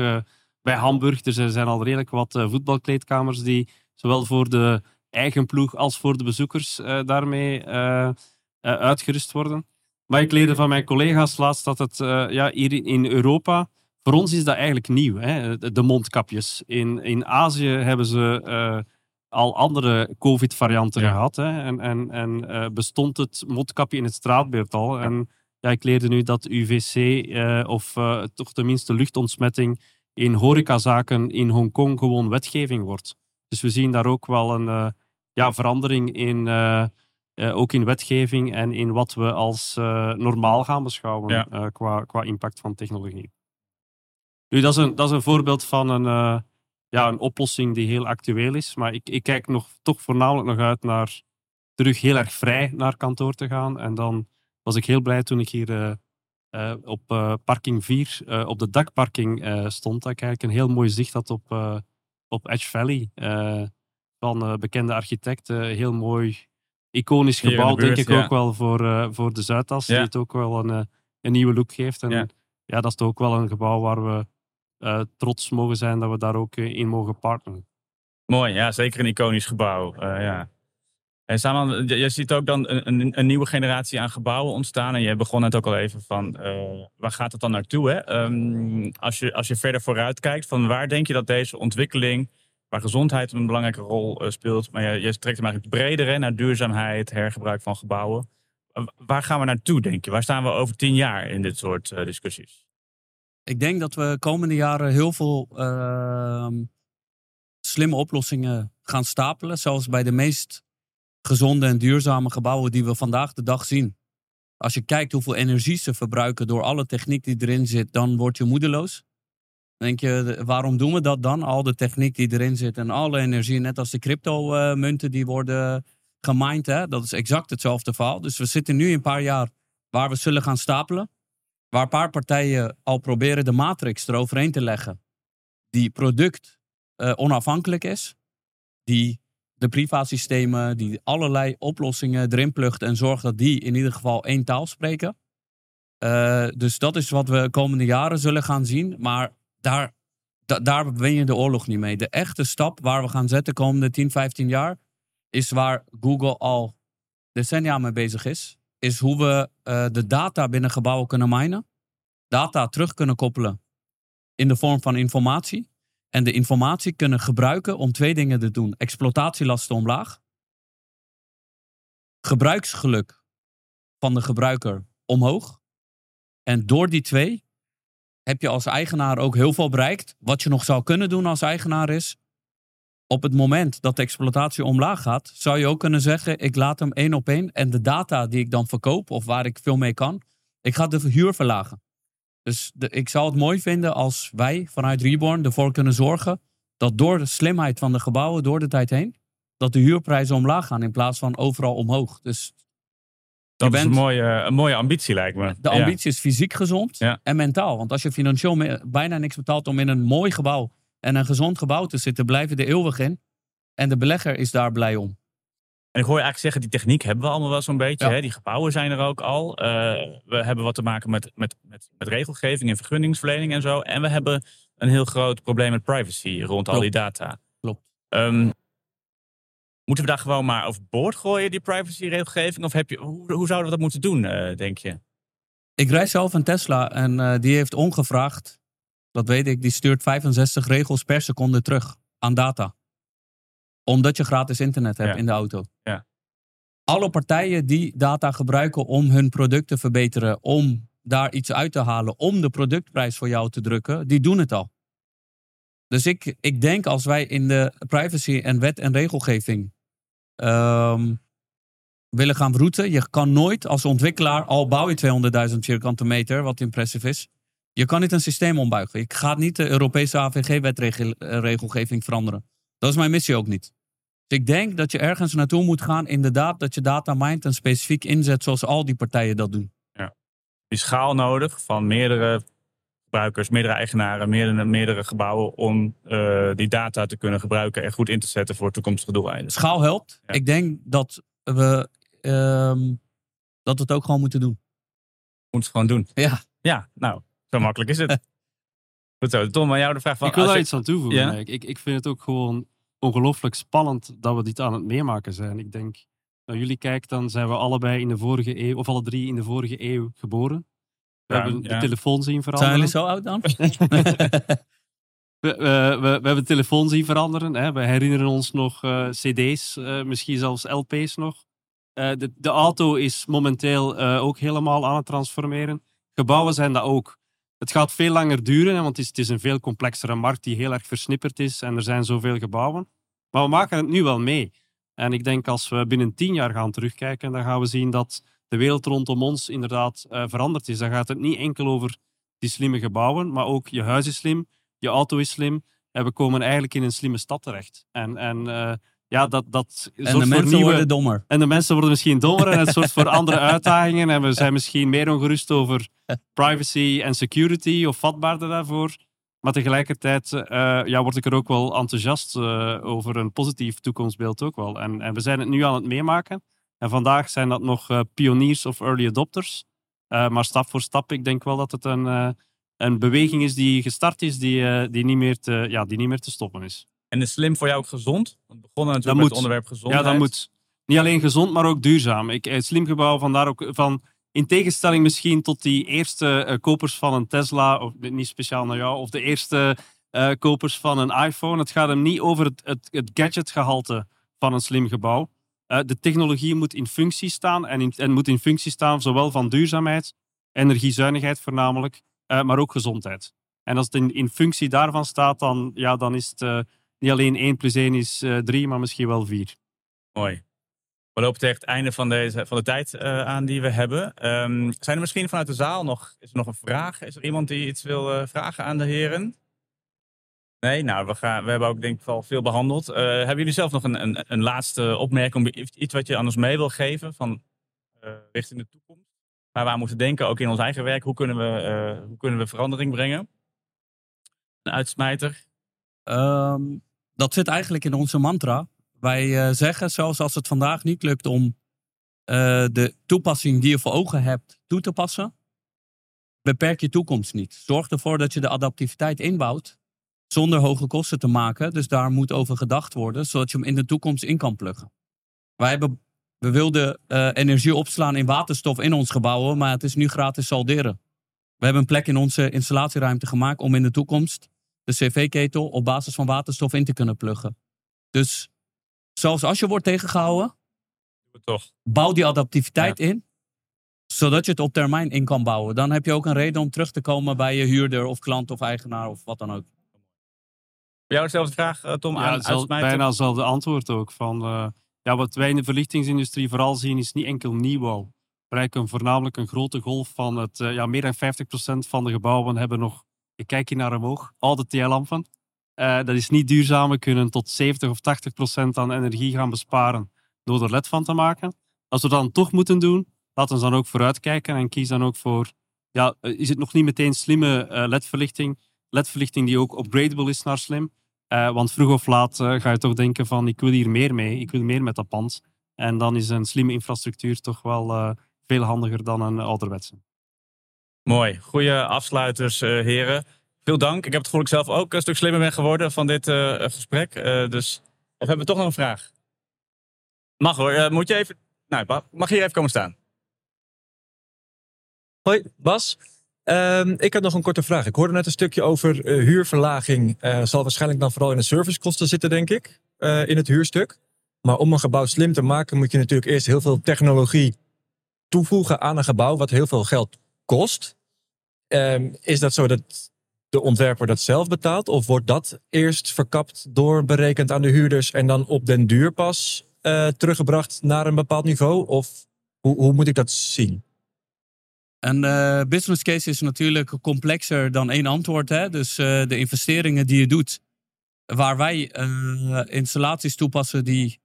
Speaker 3: bij Hamburg. Dus er zijn al redelijk wat voetbalkleedkamers die zowel voor de eigen ploeg als voor de bezoekers uh, daarmee uh, uitgerust worden. Maar ik leerde van mijn collega's laatst dat het ja, hier in Europa, voor ons is dat eigenlijk nieuw, hè? de mondkapjes. In, in Azië hebben ze al andere COVID-varianten gehad. Hè? En, en, en bestond het mondkapje in het straatbeeld al. En ja, ik leerde nu dat UVC of toch tenminste luchtontsmetting in horecazaken in Hongkong gewoon wetgeving wordt. Dus we zien daar ook wel een uh, ja, verandering in, uh, uh, ook in wetgeving en in wat we als normaal gaan beschouwen ja. qua, qua impact van technologie. Nu, dat is een, dat is een voorbeeld van een, ja, een oplossing die heel actueel is. Maar ik, ik kijk nog, toch voornamelijk nog uit naar terug heel erg vrij naar kantoor te gaan. En dan was ik heel blij toen ik hier op parking 4, op de dakparking stond. Dat ik eigenlijk een heel mooi zicht had op op Edge Valley van bekende architecten. Heel mooi, iconisch gebouw, denk ik ook wel voor, voor de Zuidas. Die het ook wel een, een nieuwe look geeft. En ja. ja. dat is toch ook wel een gebouw waar we trots mogen zijn dat we daar ook in mogen partneren.
Speaker 1: Mooi, ja, zeker een iconisch gebouw. ja. En Saman, je ziet ook dan een, een, nieuwe generatie aan gebouwen ontstaan. En je begon net ook al even van, uh, waar gaat het dan naartoe? Hè? Um, als, je, als je verder vooruit kijkt, van waar denk je dat deze ontwikkeling, waar gezondheid een belangrijke rol uh, speelt, maar je, je trekt hem eigenlijk breder hè, naar duurzaamheid, hergebruik van gebouwen. Uh, waar gaan we naartoe, denk je? Waar staan we over tien jaar in dit soort discussies?
Speaker 2: Ik denk dat we komende jaren heel veel ehm, slimme oplossingen gaan stapelen. Zoals bij de meest gezonde en duurzame gebouwen die we vandaag de dag zien. Als je kijkt hoeveel energie ze verbruiken door alle techniek die erin zit, dan word je moedeloos. Denk je, waarom doen we dat dan? Al de techniek die erin zit en alle energie, net als de crypto-munten die worden gemined, hè? dat is exact hetzelfde verhaal. Dus we zitten nu een paar jaar waar we zullen gaan stapelen. Waar een paar partijen al proberen de matrix eroverheen te leggen. Die product uh, onafhankelijk is. Die de privasystemen, die allerlei oplossingen erin plugt en zorgt dat die in ieder geval één taal spreken. Uh, dus dat is wat we komende jaren zullen gaan zien. Maar daar, da, daar win je de oorlog niet mee. De echte stap waar we gaan zetten komende 10, 15 jaar is waar Google al decennia mee bezig is. Is hoe we uh, de data binnen gebouwen kunnen minen. Data terug kunnen koppelen in de vorm van informatie. En de informatie kunnen gebruiken om twee dingen te doen. Exploitatielasten omlaag. Gebruiksgeluk van de gebruiker omhoog. En door die twee heb je als eigenaar ook heel veel bereikt. Wat je nog zou kunnen doen als eigenaar is. Op het moment dat de exploitatie omlaag gaat, zou je ook kunnen zeggen: ik laat hem één op één. En de data die ik dan verkoop, of waar ik veel mee kan, ik ga de huur verlagen. Dus de, ik zou het mooi vinden als wij vanuit Reborn ervoor kunnen zorgen dat door de slimheid van de gebouwen door de tijd heen, dat de huurprijzen omlaag gaan in plaats van overal omhoog. Dus
Speaker 1: dat is een mooie, een mooie ambitie, lijkt me.
Speaker 2: De ambitie is fysiek gezond en mentaal. Want als je financieel bijna niks betaalt om in een mooi gebouw en een gezond gebouw te zitten, blijven er eeuwig in. En de belegger is daar blij om.
Speaker 1: En ik hoor je eigenlijk zeggen, die techniek hebben we allemaal wel zo'n beetje. Hè? Die gebouwen zijn er ook al. Uh, we hebben wat te maken met, met, met, met regelgeving en vergunningsverlening en zo. En we hebben een heel groot probleem met privacy rond al die data.
Speaker 2: Klopt.
Speaker 1: Um, moeten we daar gewoon maar overboord gooien, die privacy-regelgeving? Of heb je, hoe, hoe zouden we dat moeten doen, uh, denk je?
Speaker 2: Ik rijd zelf een Tesla en uh, die heeft ongevraagd, dat weet ik, die stuurt 65 regels per seconde terug aan data omdat je gratis internet hebt in de auto.
Speaker 1: Ja.
Speaker 2: Alle partijen die data gebruiken om hun product te verbeteren, om daar iets uit te halen, om de productprijs voor jou te drukken, die doen het al. Dus ik, ik denk als wij in de privacy en wet en regelgeving um, willen gaan vroeten, je kan nooit als ontwikkelaar, al bouw je 200.000 vierkante meter, wat impressive is, je kan niet een systeem ombuigen. Ik ga niet de Europese AVG-wetregelgeving veranderen. Dat is mijn missie ook niet. Dus ik denk dat je ergens naartoe moet gaan, inderdaad, dat je data mined en specifiek inzet zoals al die partijen dat doen.
Speaker 1: Ja. Die schaal nodig van meerdere gebruikers, meerdere eigenaren, meerdere, meerdere gebouwen om uh, die data te kunnen gebruiken en goed in te zetten voor toekomstige doeleinden.
Speaker 2: Schaal helpt. Ik denk dat we um, dat het ook gewoon moeten doen.
Speaker 1: Moet het gewoon doen.
Speaker 2: Ja.
Speaker 1: Ja, nou, zo makkelijk is het. Goed zo. Tom, aan jou de vraag van...
Speaker 3: Ik wil daar iets aan toevoegen. Ja? Ik, ik vind het ook gewoon ongelooflijk spannend dat we dit aan het meemaken zijn. Ik denk, nou jullie kijken, dan zijn we allebei in de vorige eeuw, of alle drie in de vorige eeuw geboren. We hebben de telefoon zien veranderen.
Speaker 2: Zijn jullie zo oud dan?
Speaker 3: we, we, we, hebben de telefoon zien veranderen. Hè. We herinneren ons nog uh, cd's, uh, misschien zelfs LP's nog. Uh, de, de, auto is momenteel ook helemaal aan het transformeren. Gebouwen zijn dat ook. Het gaat veel langer duren, want het is, het is, een veel complexere markt die heel erg versnipperd is en er zijn zoveel gebouwen. Maar we maken het nu wel mee. En ik denk als we binnen tien jaar gaan terugkijken, dan gaan we zien dat de wereld rondom ons inderdaad uh, veranderd is. Dan gaat het niet enkel over die slimme gebouwen, maar ook je huis is slim, je auto is slim. En we komen eigenlijk in een slimme stad terecht. En, en uh, ja, dat, dat
Speaker 2: en de mensen nieuwe... worden dommer.
Speaker 3: En de mensen worden misschien dommer en het soort voor andere uitdagingen. En we zijn misschien meer ongerust over privacy en security of vatbaarder daarvoor. Maar tegelijkertijd uh, ja, word ik er ook wel enthousiast uh, over een positief toekomstbeeld ook wel. En, en, we zijn het nu aan het meemaken. En vandaag zijn dat nog uh, pioniers of early adopters. maar stap voor stap, ik denk wel dat het een, een beweging is die gestart is, die, die, niet meer te, ja, die niet meer te stoppen is.
Speaker 1: En is slim voor jou ook gezond? We begonnen natuurlijk met het onderwerp gezondheid.
Speaker 3: Ja, dat moet. Niet alleen gezond, maar ook duurzaam. Ik, het slim gebouw, vandaar ook van in tegenstelling misschien tot die eerste uh, kopers van een Tesla, of niet speciaal naar jou, of de eerste uh, kopers van een iPhone. Het gaat hem niet over het, het, het gadgetgehalte van een slim gebouw. Uh, de technologie moet in functie staan en, in, en, moet in functie staan zowel van duurzaamheid, energiezuinigheid voornamelijk, maar ook gezondheid. En als het in, in, functie daarvan staat, dan, ja, dan is het niet alleen 1 plus 1 is 3, maar misschien wel 4.
Speaker 1: Mooi. We lopen tegen het einde van, deze, van de tijd uh, aan die we hebben. Um, zijn er misschien vanuit de zaal nog, is er nog een vraag? Is er iemand die iets wil uh, vragen aan de heren? Nee, nou, we, gaan, we hebben ook denk ik wel veel behandeld. Uh, hebben jullie zelf nog een, een, een, laatste opmerking, iets wat je aan ons mee wil geven van richting de toekomst? Waar we aan moeten denken, ook in ons eigen werk. Hoe kunnen we, hoe kunnen we verandering brengen? Een uitsmijter?
Speaker 2: Um, dat zit eigenlijk in onze mantra Wij eh, zeggen, zelfs als het vandaag niet lukt om eh, de toepassing die je voor ogen hebt toe te passen, beperk je toekomst niet. Zorg ervoor dat je de adaptiviteit inbouwt zonder hoge kosten te maken. Dus daar moet over gedacht worden, zodat je hem in de toekomst in kan pluggen. Wij hebben, we wilden eh, energie opslaan in waterstof in ons gebouwen, maar het is nu gratis salderen. We hebben een plek in onze installatieruimte gemaakt om in de toekomst de cv-ketel op basis van waterstof in te kunnen pluggen. Dus zelfs als je wordt tegengehouden,
Speaker 1: Toch.
Speaker 2: bouw die adaptiviteit in, zodat je het op termijn in kan bouwen. Dan heb je ook een reden om terug te komen bij je huurder of klant of eigenaar of wat dan ook.
Speaker 1: Voor jou dezelfde vraag, eh, Tom,
Speaker 3: Ja,
Speaker 1: aan
Speaker 3: het is al
Speaker 1: uitsmijten?
Speaker 3: bijna hetzelfde antwoord ook. Van, eh, ja, wat wij in de verlichtingsindustrie vooral zien is niet enkel nieuwbouw. We bereiken voornamelijk een grote golf van het... eh, ja, meer dan 50% van de gebouwen hebben nog... Ik kijk hier naar omhoog. Oude TL-lampen. Eh, dat is niet duurzaam. We kunnen tot 70 of 80% aan energie gaan besparen door er LED van te maken. Als we dat dan toch moeten doen, laten we dan ook vooruitkijken en kies dan ook voor... Ja, eh, is het nog niet meteen slimme eh, LED-verlichting? LED-verlichting die ook upgradable is naar slim. Want vroeg of laat ga je toch denken van ik wil hier meer mee, ik wil meer met dat pand. En dan is een slimme infrastructuur toch wel veel handiger dan een ouderwetse.
Speaker 1: Mooi. Goeie afsluiters, eh, heren. Veel dank. Ik heb het gevoel dat ik zelf ook een stuk slimmer ben geworden van dit eh, gesprek. Eh, dus, of hebben we toch nog een vraag? Mag hoor. Moet je even... Nou, mag je hier even komen staan?
Speaker 4: Hoi, Bas. Ehm, ik had nog een korte vraag. Ik hoorde net een stukje over huurverlaging. Zal waarschijnlijk dan vooral in de servicekosten zitten, denk ik, in het huurstuk. Maar om een gebouw slim te maken, moet je natuurlijk eerst heel veel technologie toevoegen aan een gebouw, wat heel veel geld kost. Ehm, is dat zo dat de ontwerper dat zelf betaalt? Of wordt dat eerst verkapt, doorberekend aan de huurders en dan op den duur pas eh, teruggebracht naar een bepaald niveau? Of hoe, hoe moet ik dat zien?
Speaker 2: Een eh, business case is natuurlijk complexer dan één antwoord. Hè? Dus eh, de investeringen die je doet, waar wij installaties toepassen die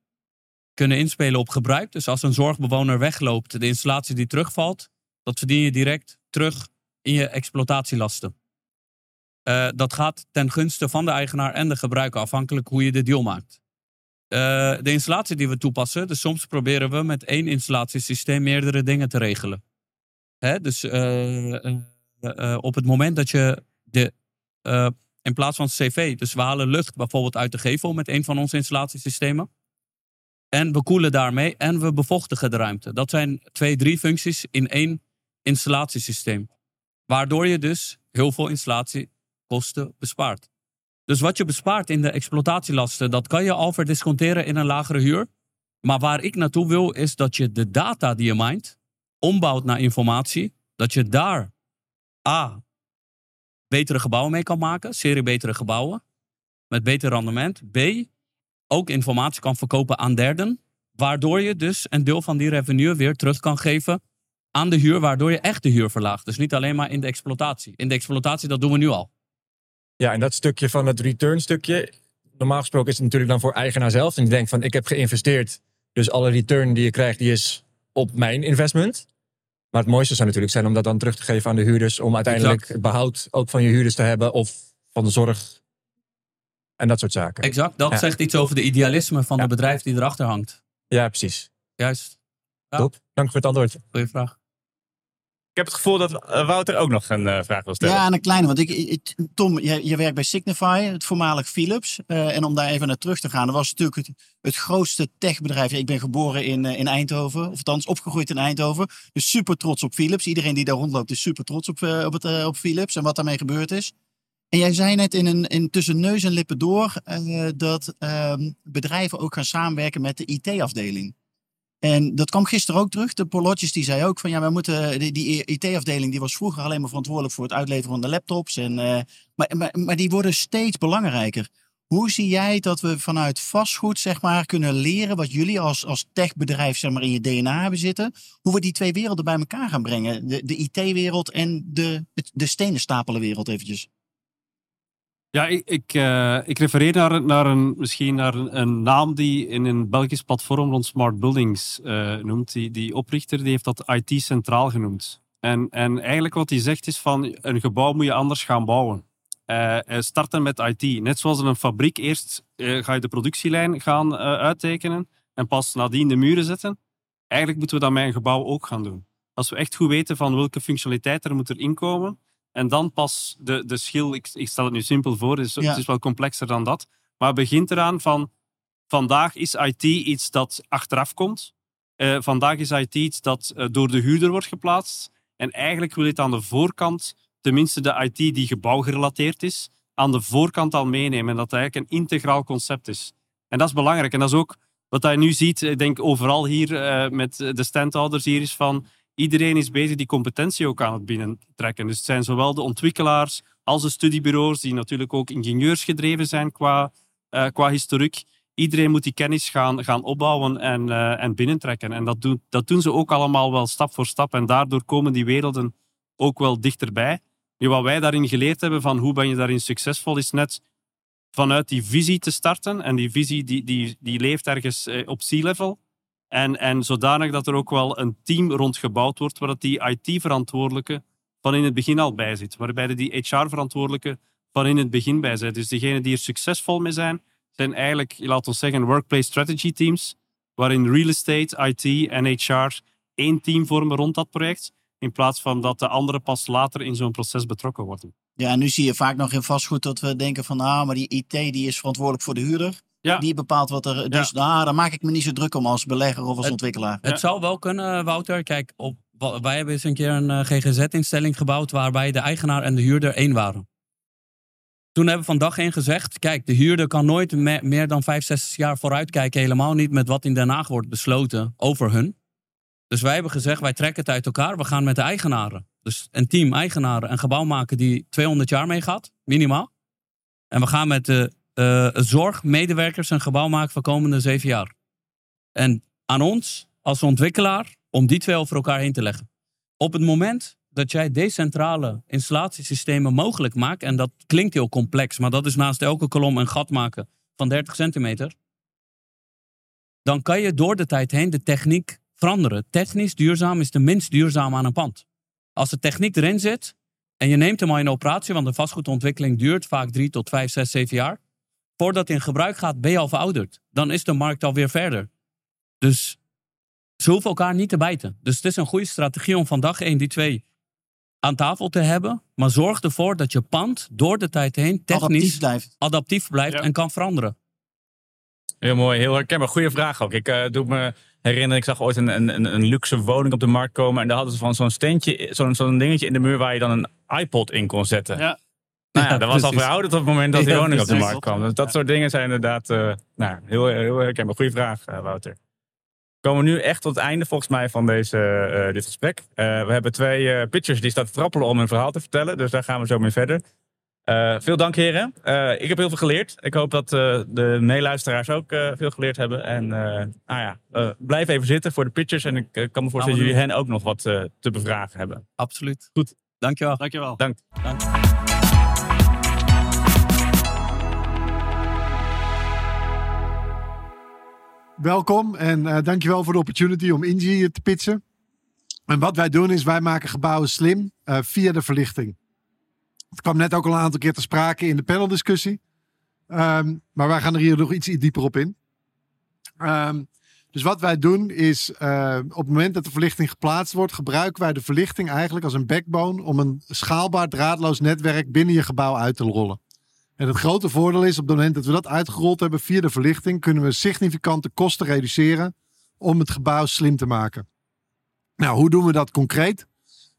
Speaker 2: kunnen inspelen op gebruik. Dus als een zorgbewoner wegloopt, de installatie die terugvalt, dat verdien je direct terug in je exploitatielasten. Eh, dat gaat ten gunste van de eigenaar en de gebruiker, afhankelijk hoe je de deal maakt. Eh, de installatie die we toepassen, dus soms proberen we met één installatiesysteem meerdere dingen te regelen. Hè? Dus eh, op het moment dat je de, in plaats van CV, dus we halen lucht bijvoorbeeld uit de gevel met een van onze installatiesystemen. En we koelen daarmee en we bevochtigen de ruimte. Dat zijn twee, drie functies in één installatiesysteem. Waardoor je dus heel veel installatiekosten bespaart. Dus wat je bespaart in de exploitatielasten, dat kan je al verdisconteren in een lagere huur. Maar waar ik naartoe wil, is dat je de data die je mindt, ombouwt naar informatie. Dat je daar A. betere gebouwen mee kan maken, serie betere gebouwen. Met beter rendement. B. ook informatie kan verkopen aan derden. Waardoor je dus een deel van die revenue weer terug kan geven aan de huur. Waardoor je echt de huur verlaagt. Dus niet alleen maar in de exploitatie. In de exploitatie, dat doen we nu al.
Speaker 4: Ja, en dat stukje van het return stukje. Normaal gesproken is het natuurlijk dan voor eigenaar zelf. En die denkt van ik heb geïnvesteerd. Dus alle return die je krijgt, die is op mijn investment. Maar het mooiste zou natuurlijk zijn om dat dan terug te geven aan de huurders. Om uiteindelijk
Speaker 2: Exact.
Speaker 4: het behoud ook van je huurders te hebben. Of van de zorg. En dat soort zaken.
Speaker 2: Exact. Dat
Speaker 4: Ja.
Speaker 2: zegt iets over de idealisme van
Speaker 4: Ja.
Speaker 2: de bedrijf die erachter hangt.
Speaker 4: Ja, precies.
Speaker 2: Juist. Ja.
Speaker 4: Top. Dank voor het antwoord.
Speaker 2: Goeie vraag.
Speaker 1: Ik heb het gevoel dat eh, Wouter ook nog een eh, vraag wil stellen.
Speaker 5: Ja, en een kleine. Want ik, Tom, je, werkt bij Signify, het voormalig Philips. Eh, en om daar even naar terug te gaan. Dat was natuurlijk het, grootste techbedrijf. Ik ben geboren in, in Eindhoven. Of althans opgegroeid in Eindhoven. Dus super trots op Philips. Iedereen die daar rondloopt is super trots op, op, het, op Philips. En wat daarmee gebeurd is. En jij zei net in, een, in tussen neus en lippen door. dat ehm, bedrijven ook gaan samenwerken met de IT-afdeling. En dat kwam gisteren ook terug. De Polotjes die zei ook van ja, we moeten die, die IT-afdeling die was vroeger alleen maar verantwoordelijk voor het uitleveren van de laptops. En, eh, maar, maar, maar die worden steeds belangrijker. Hoe zie jij dat we vanuit vastgoed zeg maar, kunnen leren wat jullie als, als techbedrijf zeg maar, in je DNA hebben zitten? Hoe we die twee werelden bij elkaar gaan brengen? De, de IT-wereld en de, de stenen stapelen wereld eventjes.
Speaker 3: Ja, ik, ik, eh, ik refereer naar, naar een, misschien naar een, naam die in een Belgisch platform rond smart buildings eh, noemt. Die, die oprichter die heeft dat IT centraal genoemd. En, en eigenlijk wat hij zegt is van een gebouw moet je anders gaan bouwen. eh, starten met IT. Net zoals in een fabriek, eerst ga je de productielijn gaan uittekenen en pas nadien de muren zetten. Eigenlijk moeten we dat met een gebouw ook gaan doen. Als we echt goed weten van welke functionaliteit er moet erin komen, en dan pas de, de schil, ik, ik stel het nu simpel voor, het is,
Speaker 5: Ja.
Speaker 3: het is wel complexer dan dat, maar het begint eraan van, vandaag is IT iets dat achteraf komt. Eh, vandaag is IT iets dat eh, door de huurder wordt geplaatst. En eigenlijk wil je het aan de voorkant, tenminste de IT die gebouwgerelateerd is, aan de voorkant al meenemen. En dat het eigenlijk een integraal concept is. En dat is belangrijk. En dat is ook wat je nu ziet, ik denk overal hier eh, met de standhouders hier, is van iedereen is bezig die competentie ook aan het binnentrekken. Dus het zijn zowel de ontwikkelaars als de studiebureaus, die natuurlijk ook ingenieursgedreven zijn qua, eh, qua historiek. Iedereen moet die kennis gaan, gaan opbouwen en, eh, en binnentrekken. En dat doen, dat doen ze ook allemaal wel stap voor stap. En daardoor komen die werelden ook wel dichterbij. Nu, wat wij daarin geleerd hebben van hoe ben je daarin succesvol, is net vanuit die visie te starten. En die visie die, die, die leeft ergens eh, op sea-level. En, en zodanig dat er ook wel een team rond gebouwd wordt, waar dat die IT-verantwoordelijke van in het begin al bij zit. Waarbij die HR-verantwoordelijke van in het begin bij zit. Dus degenen die er succesvol mee zijn, zijn eigenlijk, laten we zeggen, workplace strategy teams, waarin real estate, IT en HR één team vormen rond dat project, in plaats van dat de anderen pas later in zo'n proces betrokken worden.
Speaker 5: Ja, nu zie je vaak nog in vastgoed dat we denken van, ah, maar die IT die is verantwoordelijk voor de huurder.
Speaker 3: Ja.
Speaker 5: Die bepaalt wat er. Dus nou, daar maak ik me niet zo druk om als belegger of als
Speaker 2: Het-
Speaker 5: ontwikkelaar.
Speaker 2: Het
Speaker 3: Ja.
Speaker 2: zou wel kunnen, Wouter. Kijk, op, wij hebben eens een keer een eh, GGZ-instelling gebouwd waarbij de eigenaar en de huurder één waren. Toen hebben we van dag één gezegd, kijk, de huurder kan nooit me- meer dan 5, 6 jaar vooruitkijken. Helemaal niet met wat in Den Haag wordt besloten over hun. Dus wij hebben gezegd, wij trekken het uit elkaar. We gaan met de eigenaren. Dus een team eigenaren een gebouw maken die 200 jaar meegaat, minimaal. En we gaan met de eh, zorgmedewerkers een gebouw maken voor komende zeven jaar. En aan ons als ontwikkelaar om die twee over elkaar heen te leggen. Op het moment dat jij decentrale installatiesystemen mogelijk maakt, en dat klinkt heel complex, maar dat is naast elke kolom een gat maken van 30 centimeter, dan kan je door de tijd heen de techniek veranderen. Technisch duurzaam is de minst duurzaam aan een pand. Als de techniek erin zit en je neemt hem al in operatie, want de vastgoedontwikkeling duurt vaak 3 tot 5, 6, 7 jaar, voordat hij in gebruik gaat, ben je al verouderd. Dan is de markt alweer verder. Dus ze hoeven elkaar niet te bijten. Dus het is een goede strategie om van dag 1 die twee aan tafel te hebben. Maar zorg ervoor dat je pand door de tijd heen technisch
Speaker 5: Adaptief blijft.
Speaker 2: adaptief blijft
Speaker 3: Ja.
Speaker 2: en kan veranderen.
Speaker 1: Heel mooi, heel herkenbaar. Goeie vraag ook. Ik eh, doe me herinneren, ik zag ooit een, een, een- een luxe woning op de markt komen. En daar hadden ze van zo'n steentje, zo'n zo'n dingetje in de muur waar je dan een iPod in kon zetten.
Speaker 3: Ja.
Speaker 1: Nou ja, dat was al verouderd op het moment dat die
Speaker 2: Ja,
Speaker 1: woning op de markt kwam. Dus dat soort dingen zijn inderdaad eh, nou, heel, heel herkenbaar. Goeie vraag, eh, Wouter. We komen nu echt tot het einde volgens mij van deze, eh, dit gesprek. Eh, we hebben twee eh, pitchers die staan te trappelen om hun verhaal te vertellen. Dus daar gaan we zo mee verder. Eh, veel dank heren. Eh, ik heb heel veel geleerd. Ik hoop dat eh, de meeluisteraars ook eh, veel geleerd hebben. En eh, nou ja, eh, blijf even zitten voor de pitchers. En ik kan me voorstellen dat
Speaker 2: we
Speaker 1: jullie hen ook nog wat te bevragen hebben.
Speaker 2: Absoluut.
Speaker 1: Goed.
Speaker 2: Dankjewel.
Speaker 3: Dankjewel.
Speaker 1: Dank.
Speaker 6: Welkom en eh, dankjewel voor de opportunity om Ingie te pitchen. En wat wij doen is wij maken gebouwen slim eh, via de verlichting. Het kwam net ook al een aantal keer te sprake in de paneldiscussie. Ehm, maar wij gaan er hier nog iets dieper op in. Ehm, dus wat wij doen is eh, op het moment dat de verlichting geplaatst wordt, gebruiken wij de verlichting eigenlijk als een backbone om een schaalbaar draadloos netwerk binnen je gebouw uit te rollen. En het grote voordeel is, op het moment dat we dat uitgerold hebben via de verlichting, kunnen we significante kosten reduceren om het gebouw slim te maken. Nou, hoe doen we dat concreet?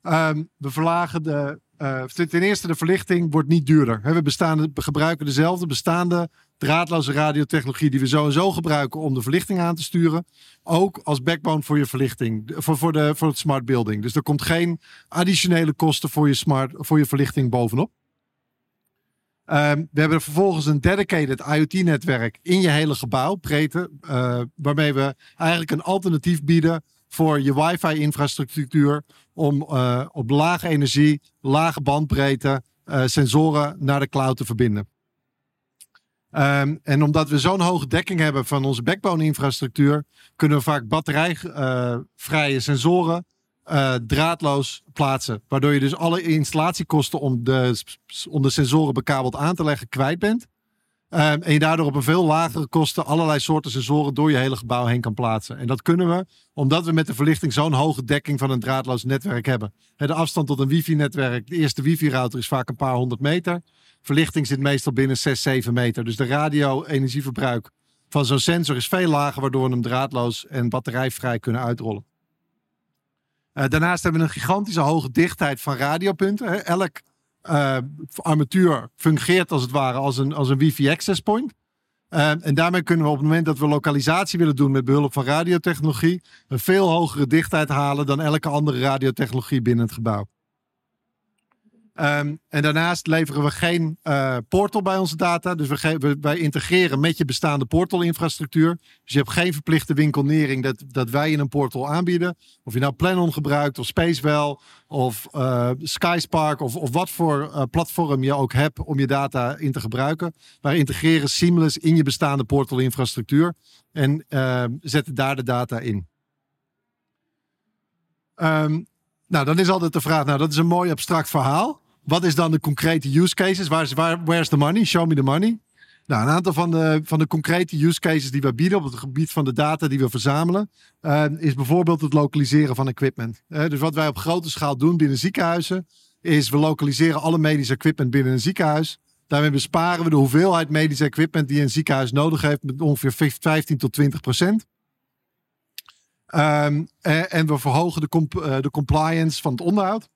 Speaker 6: Ehm, we verlagen de. eh, ten eerste, de verlichting wordt niet duurder. We, gebruiken dezelfde bestaande draadloze radiotechnologie die we sowieso gebruiken om de verlichting aan te sturen. Ook als backbone voor je verlichting, voor, voor, de, voor het smart building. Dus er komt geen additionele kosten voor je, smart, voor je verlichting bovenop. Ehm, we hebben vervolgens een dedicated IoT-netwerk in je hele gebouw, breedte, eh, waarmee we eigenlijk een alternatief bieden voor je wifi-infrastructuur om eh, op lage energie, lage bandbreedte eh, sensoren naar de cloud te verbinden. Ehm, en omdat we zo'n hoge dekking hebben van onze backbone-infrastructuur, kunnen we vaak batterijvrije sensoren eh, draadloos plaatsen. Waardoor je dus alle installatiekosten om de, sensoren bekabeld aan te leggen kwijt bent. Ehm, en je daardoor op een veel lagere kosten allerlei soorten sensoren door je hele gebouw heen kan plaatsen. En dat kunnen we omdat we met de verlichting zo'n hoge dekking van een draadloos netwerk hebben. De afstand tot een wifi-netwerk, de eerste wifi-router is vaak een paar honderd meter. Verlichting zit meestal binnen 6, 7 meter. Dus de radio-energieverbruik van zo'n sensor is veel lager, waardoor we hem draadloos en batterijvrij kunnen uitrollen. Eh, daarnaast hebben we een gigantische hoge dichtheid van radiopunten. Hè. Elk eh, armatuur fungeert als het ware als een, als een wifi access point. Eh, en daarmee kunnen we op het moment dat we lokalisatie willen doen met behulp van radiotechnologie, een veel hogere dichtheid halen dan elke andere radiotechnologie binnen het gebouw. Ehm, en daarnaast leveren we geen eh, portal bij onze data. Dus we, we- wij integreren met je bestaande portal-infrastructuur. Dus je hebt geen verplichte winkelnering dat, dat wij in een portal aanbieden. Of je nou Planon gebruikt, of Spacewell, of eh Skyspark, of, of wat voor eh, platform je ook hebt om je data in te gebruiken. Wij integreren seamless in je bestaande portal-infrastructuur en eh, zetten daar de data in. Ehm, nou, dan is altijd de vraag, nou dat is een mooi abstract verhaal. Wat is dan de concrete use cases? Waar where's the money? Show me the money. Nou, een aantal van de, van de concrete use cases die we bieden op het gebied van de data die we verzamelen, eh, is bijvoorbeeld het lokaliseren van equipment. Eh, dus wat wij op grote schaal doen binnen ziekenhuizen, is we lokaliseren alle medisch equipment binnen een ziekenhuis. Daarmee besparen we de hoeveelheid medisch equipment die een ziekenhuis nodig heeft met ongeveer 15 tot 20 procent. Ehm, en, we verhogen de, eh, de compliance van het onderhoud.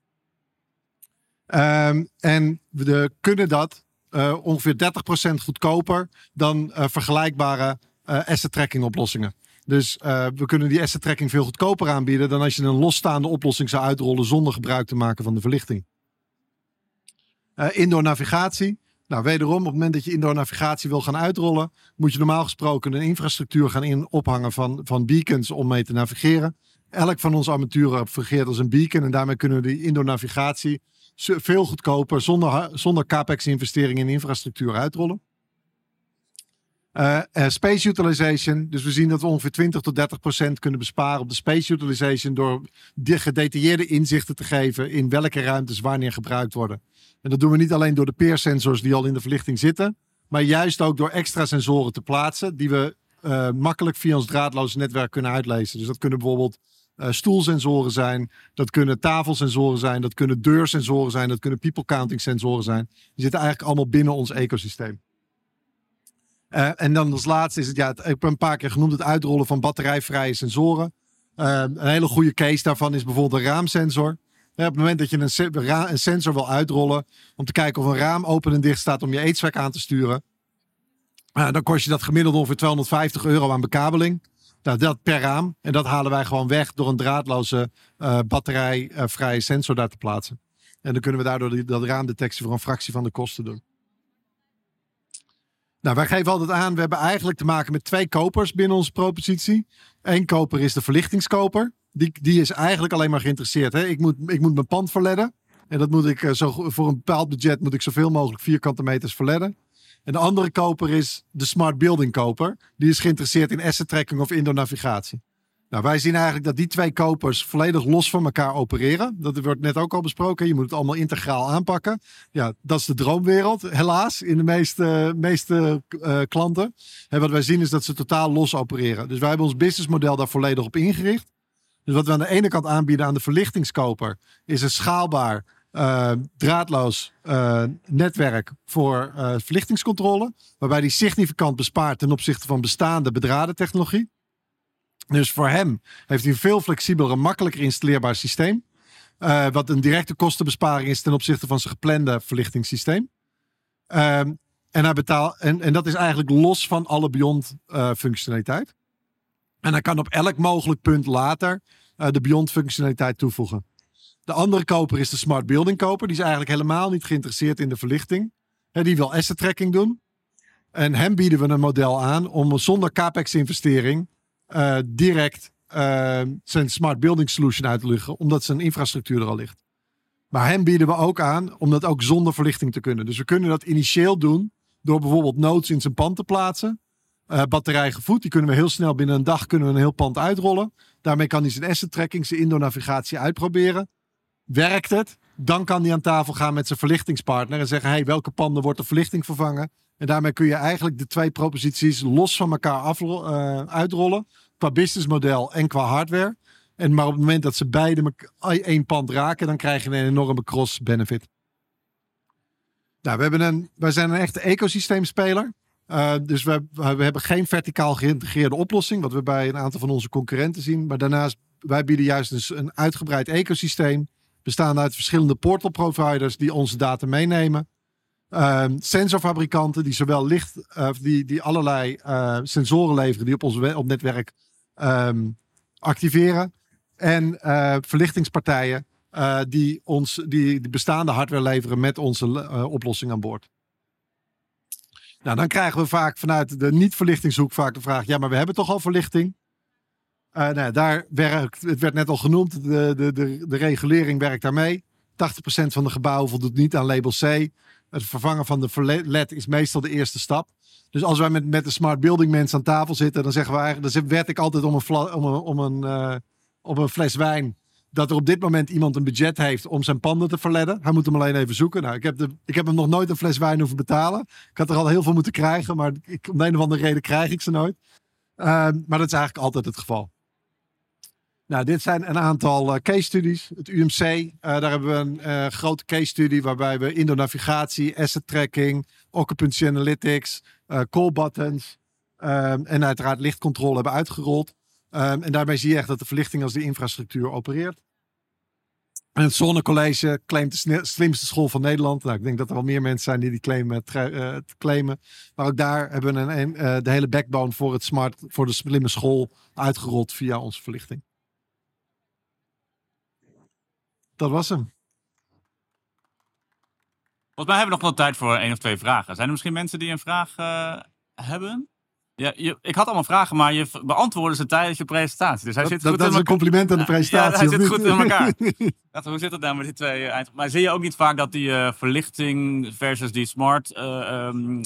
Speaker 6: Ehm, en we kunnen dat eh, ongeveer 30% goedkoper dan eh, vergelijkbare eh, asset tracking oplossingen. Dus we kunnen die asset tracking veel goedkoper aanbieden dan als je een losstaande oplossing zou uitrollen zonder gebruik te maken van de verlichting. Indoor navigatie. Nou, wederom, op het moment dat je indoor navigatie wil gaan uitrollen, moet je normaal gesproken een infrastructuur gaan in, ophangen van, van beacons om mee te navigeren. Elk van onze armaturen fungeert als een beacon en daarmee kunnen we die indoor navigatie veel goedkoper, zonder, zonder capex-investering in infrastructuur uitrollen. Eh, eh, space utilization. Dus we zien dat we ongeveer 20 tot 30 procent kunnen besparen op de space utilization door de gedetailleerde inzichten te geven in welke ruimtes wanneer gebruikt worden. En dat doen we niet alleen door de peersensors die al in de verlichting zitten, maar juist ook door extra sensoren te plaatsen die we eh, makkelijk via ons draadloze netwerk kunnen uitlezen. Dus dat kunnen bijvoorbeeld eh, stoelsensoren zijn, dat kunnen tafelsensoren zijn, dat kunnen deursensoren zijn, dat kunnen people counting sensoren zijn. Die zitten eigenlijk allemaal binnen ons ecosysteem. Eh, en dan als laatste is het, ja, ik heb een paar keer genoemd, het uitrollen van batterijvrije sensoren. Eh, een hele goede case daarvan is bijvoorbeeld een raamsensor. Op het moment dat je een, sensor wil uitrollen om te kijken of een raam open en dicht staat om je eetzwek aan te sturen, dan kost je dat gemiddeld ongeveer 250 euro aan bekabeling. Nou, dat per raam. En dat halen wij gewoon weg door een draadloze eh, batterijvrije sensor daar te plaatsen. En dan kunnen we daardoor die, dat raamdetectie voor een fractie van de kosten doen. Nou, wij geven altijd aan, we hebben eigenlijk te maken met twee kopers binnen onze propositie. Eén koper is de verlichtingskoper. Die, die is eigenlijk alleen maar geïnteresseerd. Hè? Ik, moet, ik moet mijn pand verledden. En dat moet ik eh, zo, voor een bepaald budget moet ik zoveel mogelijk vierkante meters verledden. En de andere koper is de smart building koper. Die is geïnteresseerd in asset tracking of indoor navigatie. Nou, wij zien eigenlijk dat die twee kopers volledig los van elkaar opereren. Dat wordt net ook al besproken. Je moet het allemaal integraal aanpakken. Ja, dat is de droomwereld, helaas, in de meeste, meeste eh, klanten. En wat wij zien is dat ze totaal los opereren. Dus wij hebben ons businessmodel daar volledig op ingericht. Dus wat we aan de ene kant aanbieden aan de verlichtingskoper is een schaalbaar, eh, draadloos eh, netwerk voor eh, verlichtingscontrole. Waarbij die significant bespaart ten opzichte van bestaande bedraden technologie. Dus voor hem heeft hij een veel flexibeler en makkelijker installeerbaar systeem. wat een directe kostenbesparing is ten opzichte van zijn geplande verlichtingssysteem. Ehm, en, hij betaalt, en, en dat is eigenlijk los van alle Beyond functionaliteit. En hij kan op elk mogelijk punt later de Beyond functionaliteit toevoegen. De andere koper is de Smart Building koper. Die is eigenlijk helemaal niet geïnteresseerd in de verlichting. Die wil asset tracking doen. En hem bieden we een model aan om zonder capex investering eh, direct eh, zijn smart building solution uit te leggen, omdat zijn infrastructuur er al ligt. Maar hem bieden we ook aan om dat ook zonder verlichting te kunnen. Dus we kunnen dat initieel doen door bijvoorbeeld nodes in zijn pand te plaatsen. Eh batterij gevoed, die kunnen we heel snel binnen een dag kunnen een heel pand uitrollen. Daarmee kan hij zijn asset tracking, zijn indoor navigatie uitproberen. Werkt het? Dan kan hij aan tafel gaan met zijn verlichtingspartner en zeggen: hey, welke panden wordt de verlichting vervangen? En daarmee kun je eigenlijk de twee proposities los van elkaar uh, uitrollen. Qua businessmodel en qua hardware. En maar op het moment dat ze beide één pand raken, dan krijg je een enorme cross-benefit. Nou, we, hebben een, wij zijn een echte ecosysteemspeler. Uh, dus we, we, hebben geen verticaal geïntegreerde oplossing, wat we bij een aantal van onze concurrenten zien. Maar daarnaast, wij bieden juist een uitgebreid ecosysteem, bestaande uit verschillende portal providers die onze data meenemen. Uh, sensorfabrikanten die zowel licht, uh, die, die allerlei uh, sensoren leveren die op ons op netwerk um, activeren. En verlichtingspartijen die ons die, die, bestaande hardware leveren met onze oplossing aan boord. Nou, dan krijgen we vaak vanuit de niet-verlichtingshoek vaak de vraag: ja, maar we hebben toch al verlichting? Uh, nou, daar werkt, het werd net al genoemd, de, de, de, regulering werkt daarmee. 80% van de gebouwen voldoet niet aan label C. Het vervangen van de LED is meestal de eerste stap. Dus als wij met, met de smart building mensen aan tafel zitten, dan zeggen we eigenlijk, dan werd ik altijd om een, om een, om een, fles wijn dat er op dit moment iemand een budget heeft om zijn panden te verledden. Hij moet hem alleen even zoeken. Nou, ik, heb ik heb hem nog nooit een fles wijn hoeven betalen. Ik had er al heel veel moeten krijgen, maar om de een of andere reden krijg ik ze nooit. Uh, maar dat is eigenlijk altijd het geval. Nou, dit zijn een aantal uh, case studies. Het UMC, uh, daar hebben we een uh, grote case study waarbij we indoor navigatie, asset tracking, occupancy analytics, call buttons ehm, en uiteraard lichtcontrole hebben uitgerold. Um, en daarmee zie je echt dat de verlichting als de infrastructuur opereert. En het Zonnecollege claimt de slimste school van Nederland. Nou, ik denk dat er wel meer mensen zijn die die claim uh, claimen. Maar ook daar hebben we de hele backbone voor, het smart, voor de slimme school uitgerold via onze verlichting. Dat was hem.
Speaker 1: Volgens mij hebben we nog wel tijd voor één of twee vragen. Zijn er misschien mensen die een vraag uh, hebben? Ja, je, ik had allemaal vragen, maar je beantwoordde ze tijdens je presentatie. Dus hij
Speaker 6: dat,
Speaker 1: zit
Speaker 6: dat,
Speaker 1: goed
Speaker 6: dat
Speaker 1: in
Speaker 6: is een compliment aan de presentatie.
Speaker 1: Ja, hij zit goed in elkaar. hoe zit het nou met die twee uh, eind... Maar zie je ook niet vaak dat die uh, verlichting versus die smart uh, um,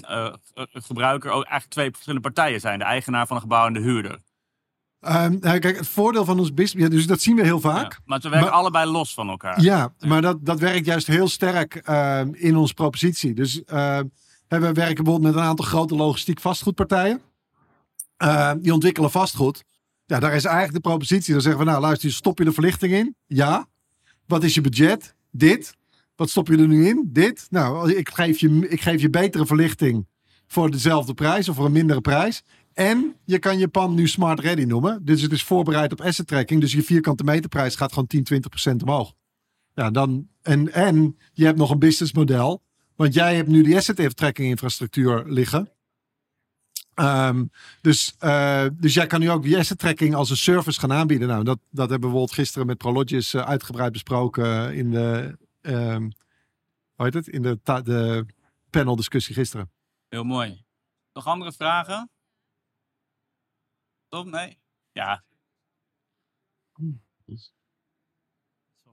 Speaker 1: gebruiker ook eigenlijk twee verschillende partijen zijn? De eigenaar van een gebouw en de huurder.
Speaker 6: Um, nou, kijk, het voordeel van ons business, ja, dus dat zien we heel vaak.
Speaker 1: Ja, maar ze werken maar, allebei los van elkaar.
Speaker 6: Ja, maar dat, dat werkt juist heel sterk uh, in onze propositie. Dus uh, we werken bijvoorbeeld met een aantal grote logistiek vastgoedpartijen. Uh, die ontwikkelen vastgoed. Ja, daar is eigenlijk de propositie. Dan zeggen we, nou luister, stop je de verlichting in? Ja. Wat is je budget? Dit. Wat stop je er nu in? Dit. Nou, ik geef je, ik geef je betere verlichting voor dezelfde prijs of voor een mindere prijs. En je kan je pand nu smart ready noemen. Dus het is voorbereid op asset tracking. Dus je vierkante meterprijs gaat gewoon 10, 20 procent omhoog. Ja, dan, en, en je hebt nog een businessmodel. Want jij hebt nu die asset tracking infrastructuur liggen. Um, dus, uh, dus jij kan nu ook die asset tracking als een service gaan aanbieden. Nou, dat, dat hebben we gisteren met Prologis uh, uitgebreid besproken in de, um, het? In de, de panel discussie gisteren.
Speaker 1: Heel mooi. Nog andere vragen? Tom, nee? Ja.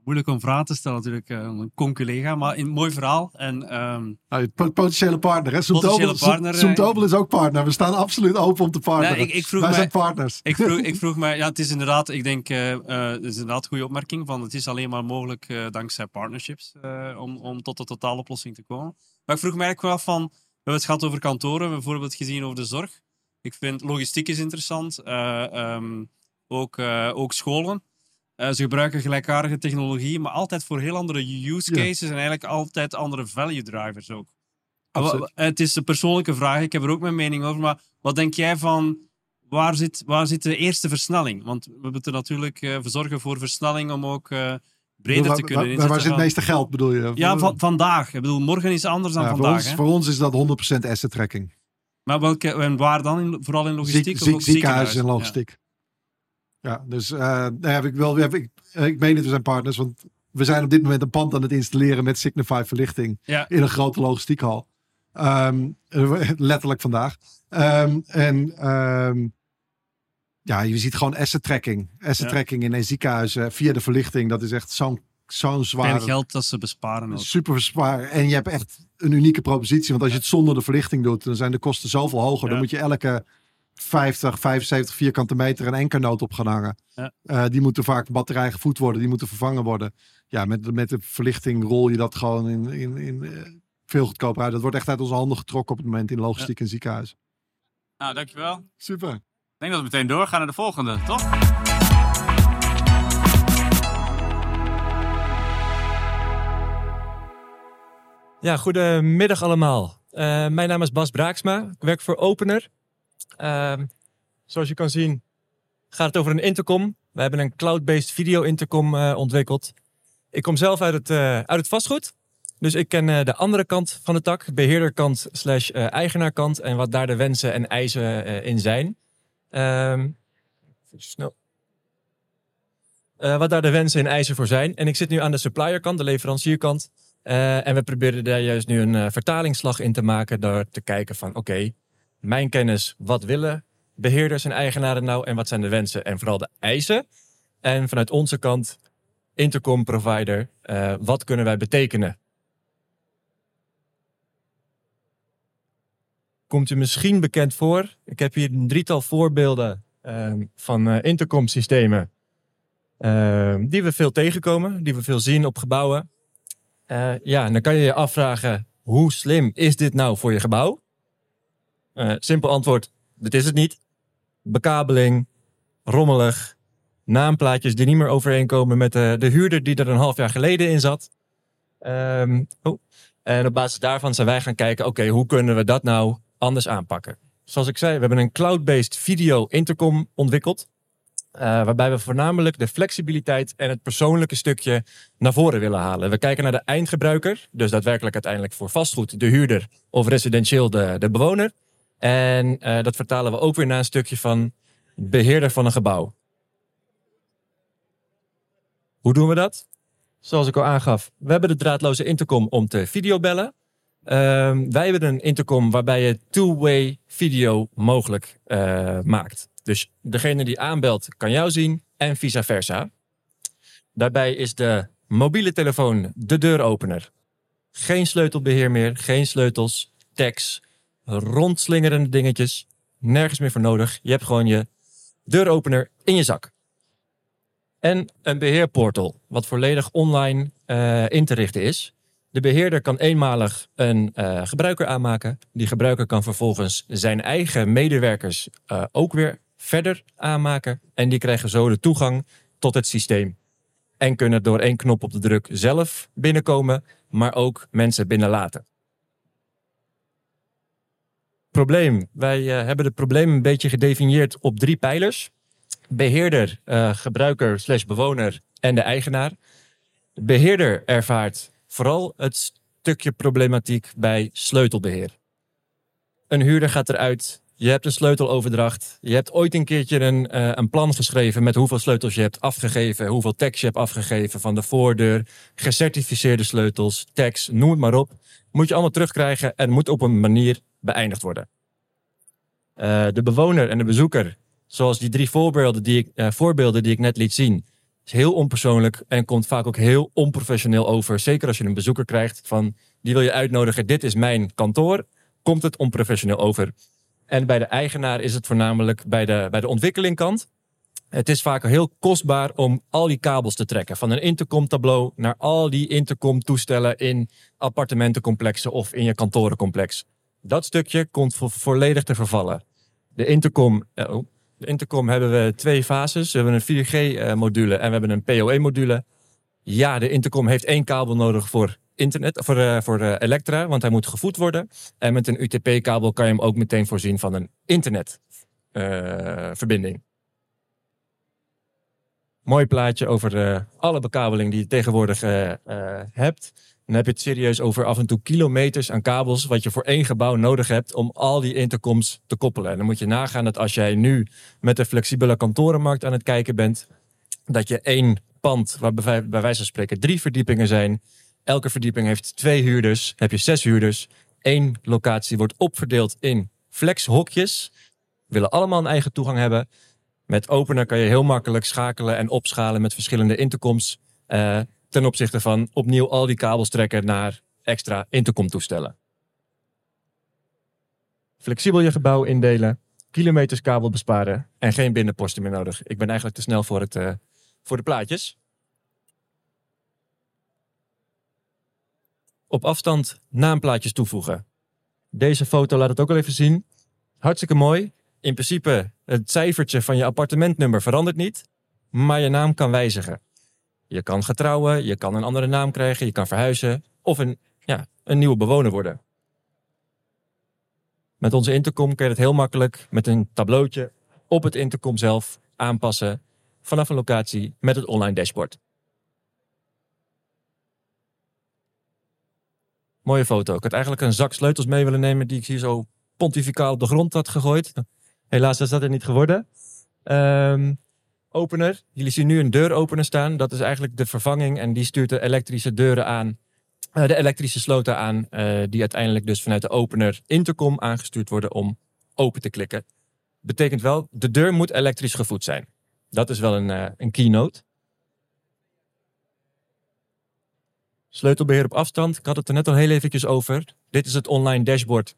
Speaker 3: Moeilijk om vragen te stellen natuurlijk, uh, een conculega, maar een mooi verhaal. En, um,
Speaker 6: nou, potentiële partner, hè? Zoomtobel partner, is ook partner. We staan absoluut open om te partneren.
Speaker 3: Nee, ik, ik vroeg
Speaker 6: Wij
Speaker 3: mij,
Speaker 6: zijn partners.
Speaker 3: Ik vroeg, ik vroeg mij, ja, het is inderdaad, ik denk, uh, uh, het is inderdaad een goede opmerking, van het is alleen maar mogelijk uh, dankzij partnerships om, om tot de totaaloplossing te komen. Maar ik vroeg mij eigenlijk wel af van, we hebben het gehad over kantoren, we hebben bijvoorbeeld gezien over de zorg. Ik vind logistiek is interessant. Uh, um, ook, uh, ook scholen. Uh, ze gebruiken gelijkaardige technologie, maar altijd voor heel andere use cases ja. en eigenlijk altijd andere value drivers ook. Absoluut. Het is een persoonlijke vraag, ik heb er ook mijn mening over, maar wat denk jij van waar zit, waar zit de eerste versnelling? Want we moeten natuurlijk uh, verzorgen voor versnelling om ook uh, breder te kunnen
Speaker 6: inzetten. Waar zit het meeste geld bedoel je?
Speaker 3: Ja, van, vandaag. Ik bedoel, morgen is anders dan
Speaker 6: ja,
Speaker 3: vandaag.
Speaker 6: Voor ons, voor ons is dat 100% asset tracking.
Speaker 3: Maar welke, en waar dan? In, vooral in logistiek?
Speaker 6: Ziek, ziek, ziekenhuis en logistiek. Ja, ja dus uh, nou heb ik wel. Heb ik, ik meen het, we zijn partners, want we zijn op dit moment een pand aan het installeren met Signify verlichting
Speaker 3: ja.
Speaker 6: in een grote logistiekhal. Um, letterlijk vandaag. Um, en um, ja, je ziet gewoon asset tracking. Asset ja. tracking in een ziekenhuis via de verlichting. Dat is echt zo'n zo'n zwaar.
Speaker 3: En geld dat ze besparen. Ook.
Speaker 6: Super zwaar. En je hebt echt een unieke propositie. Want als je het zonder de verlichting doet, dan zijn de kosten zoveel hoger. Ja. Dan moet je elke 50, 75 vierkante meter een enkernoot op gaan hangen.
Speaker 3: Ja.
Speaker 6: Eh, die moeten vaak batterij gevoed worden, die moeten vervangen worden. Ja, met, met de verlichting rol je dat gewoon in, in, in eh, veel goedkoper uit. Dat wordt echt uit onze handen getrokken op het moment in logistiek en ziekenhuis.
Speaker 1: Nou, dankjewel.
Speaker 6: Super.
Speaker 1: Ik denk dat we meteen doorgaan naar de volgende, toch?
Speaker 4: Ja, goedemiddag allemaal. Eh, mijn naam is Bas Braaksma. Ik werk voor Opener. Ehm, zoals je kan zien gaat het over een intercom. We hebben een cloud-based video intercom eh, ontwikkeld. Ik kom zelf uit het, eh, uit het vastgoed. Dus ik ken de andere kant van de tak, beheerderkant slash eigenaarkant en wat daar de wensen en eisen in zijn. Ehm, snel. Wat daar de wensen en eisen voor zijn. En ik zit nu aan de supplierkant, de leverancierkant. Eh, en we proberen daar juist nu een eh, vertalingsslag in te maken door te kijken van oké, mijn kennis, wat willen beheerders en eigenaren nou en wat zijn de wensen en vooral de eisen. En vanuit onze kant, intercom provider, eh, wat kunnen wij betekenen? Komt u misschien bekend voor? Ik heb hier een drietal voorbeelden ehm, van intercom systemen ehm, die we veel tegenkomen, die we veel zien op gebouwen. Eh, ja, en dan kan je je afvragen, hoe slim is dit nou voor je gebouw? Eh, simpel antwoord, dit is het niet. Bekabeling, rommelig, naamplaatjes die niet meer overeenkomen met de, de huurder die er een half jaar geleden in zat. Ehm, oh. En op basis daarvan zijn wij gaan kijken, oké, hoe kunnen we dat nou anders aanpakken? Zoals ik zei, we hebben een cloud-based video intercom ontwikkeld. Eh, waarbij we voornamelijk de flexibiliteit en het persoonlijke stukje naar voren willen halen. We kijken naar de eindgebruiker, dus daadwerkelijk uiteindelijk voor vastgoed de huurder of residentieel de, de bewoner. En eh, dat vertalen we ook weer naar een stukje van beheerder van een gebouw. Hoe doen we dat? Zoals ik al aangaf, we hebben de draadloze intercom om te videobellen. Ehm, wij hebben een intercom waarbij je two-way video mogelijk eh, maakt. Dus degene die aanbelt kan jou zien en vice versa. Daarbij is de mobiele telefoon de deuropener. Geen sleutelbeheer meer, geen sleutels, tags, rondslingerende dingetjes. Nergens meer voor nodig. Je hebt gewoon je deuropener in je zak. En een beheerportal, wat volledig online eh, in te richten is. De beheerder kan eenmalig een eh, gebruiker aanmaken. Die gebruiker kan vervolgens zijn eigen medewerkers eh, ook weer verder aanmaken. En die krijgen zo de toegang tot het systeem. En kunnen door één knop op de druk zelf binnenkomen, maar ook mensen binnenlaten. Probleem. Wij eh, hebben het probleem een beetje gedefinieerd op drie pijlers. Beheerder, eh, gebruiker slash bewoner en de eigenaar. De beheerder ervaart vooral het stukje problematiek bij sleutelbeheer. Een huurder gaat eruit, je hebt een sleuteloverdracht. Je hebt ooit een keertje een, eh, een plan geschreven met hoeveel sleutels je hebt afgegeven, hoeveel tags je hebt afgegeven van de voordeur, gecertificeerde sleutels, tags, noem het maar op. Moet je allemaal terugkrijgen en moet op een manier beëindigd worden. Eh, de bewoner en de bezoeker, zoals die drie voorbeelden die, ik, eh, voorbeelden die ik net liet zien, is heel onpersoonlijk en komt vaak ook heel onprofessioneel over. Zeker als je een bezoeker krijgt van die wil je uitnodigen, dit is mijn kantoor, komt het onprofessioneel over. En bij de eigenaar is het voornamelijk bij de, bij de ontwikkelingkant. Het is vaak heel kostbaar om al die kabels te trekken. Van een intercom-tableau naar al die intercom-toestellen in appartementencomplexen of in je kantorencomplex. Dat stukje komt vo- volledig te vervallen. De intercom, eh, oh, de intercom hebben we twee fases. We hebben een 4G-module en we hebben een PoE-module. Ja, de intercom heeft één kabel nodig voor internet, voor, eh, voor eh, Elektra, want hij moet gevoed worden. En met een UTP-kabel kan je hem ook meteen voorzien van een internetverbinding. Mooi plaatje over eh, alle bekabeling die je tegenwoordig eh, eh, hebt. Dan heb je het serieus over af en toe kilometers aan kabels, wat je voor één gebouw nodig hebt om al die intercoms te koppelen. En dan moet je nagaan dat als jij nu met de flexibele kantorenmarkt aan het kijken bent, dat je één pand, waar bij wijze van spreken drie verdiepingen zijn, elke verdieping heeft twee huurders, heb je zes huurders. Eén locatie wordt opverdeeld in flexhokjes. Willen allemaal een eigen toegang hebben. Met opener kan je heel makkelijk schakelen en opschalen met verschillende intercoms. eh, ten opzichte van opnieuw al die kabels trekken naar extra intercomtoestellen. Flexibel je gebouw indelen. kilometers kabel besparen en geen binnenposten meer nodig. Ik ben eigenlijk te snel voor, het, eh, voor de plaatjes. Op afstand naamplaatjes toevoegen. Deze foto laat het ook al even zien. Hartstikke mooi. In principe, het cijfertje van je appartementnummer verandert niet, maar je naam kan wijzigen. Je kan getrouwen, je kan een andere naam krijgen, je kan verhuizen of een, ja, een nieuwe bewoner worden. Met onze intercom kun je het heel makkelijk met een tableautje op het intercom zelf aanpassen vanaf een locatie met het online dashboard. Mooie foto. Ik had eigenlijk een zak sleutels mee willen nemen die ik hier zo pontificaal op de grond had gegooid. Helaas is dat er niet geworden. Ehm, opener. Jullie zien nu een deuropener staan. Dat is eigenlijk de vervanging en die stuurt de elektrische deuren aan. eh, de elektrische sloten aan, eh, die uiteindelijk dus vanuit de opener intercom aangestuurd worden om open te klikken. Betekent wel, de deur moet elektrisch gevoed zijn. Dat is wel een, eh, een keynote. Sleutelbeheer op afstand. Ik had het er net al heel eventjes over. Dit is het online dashboard.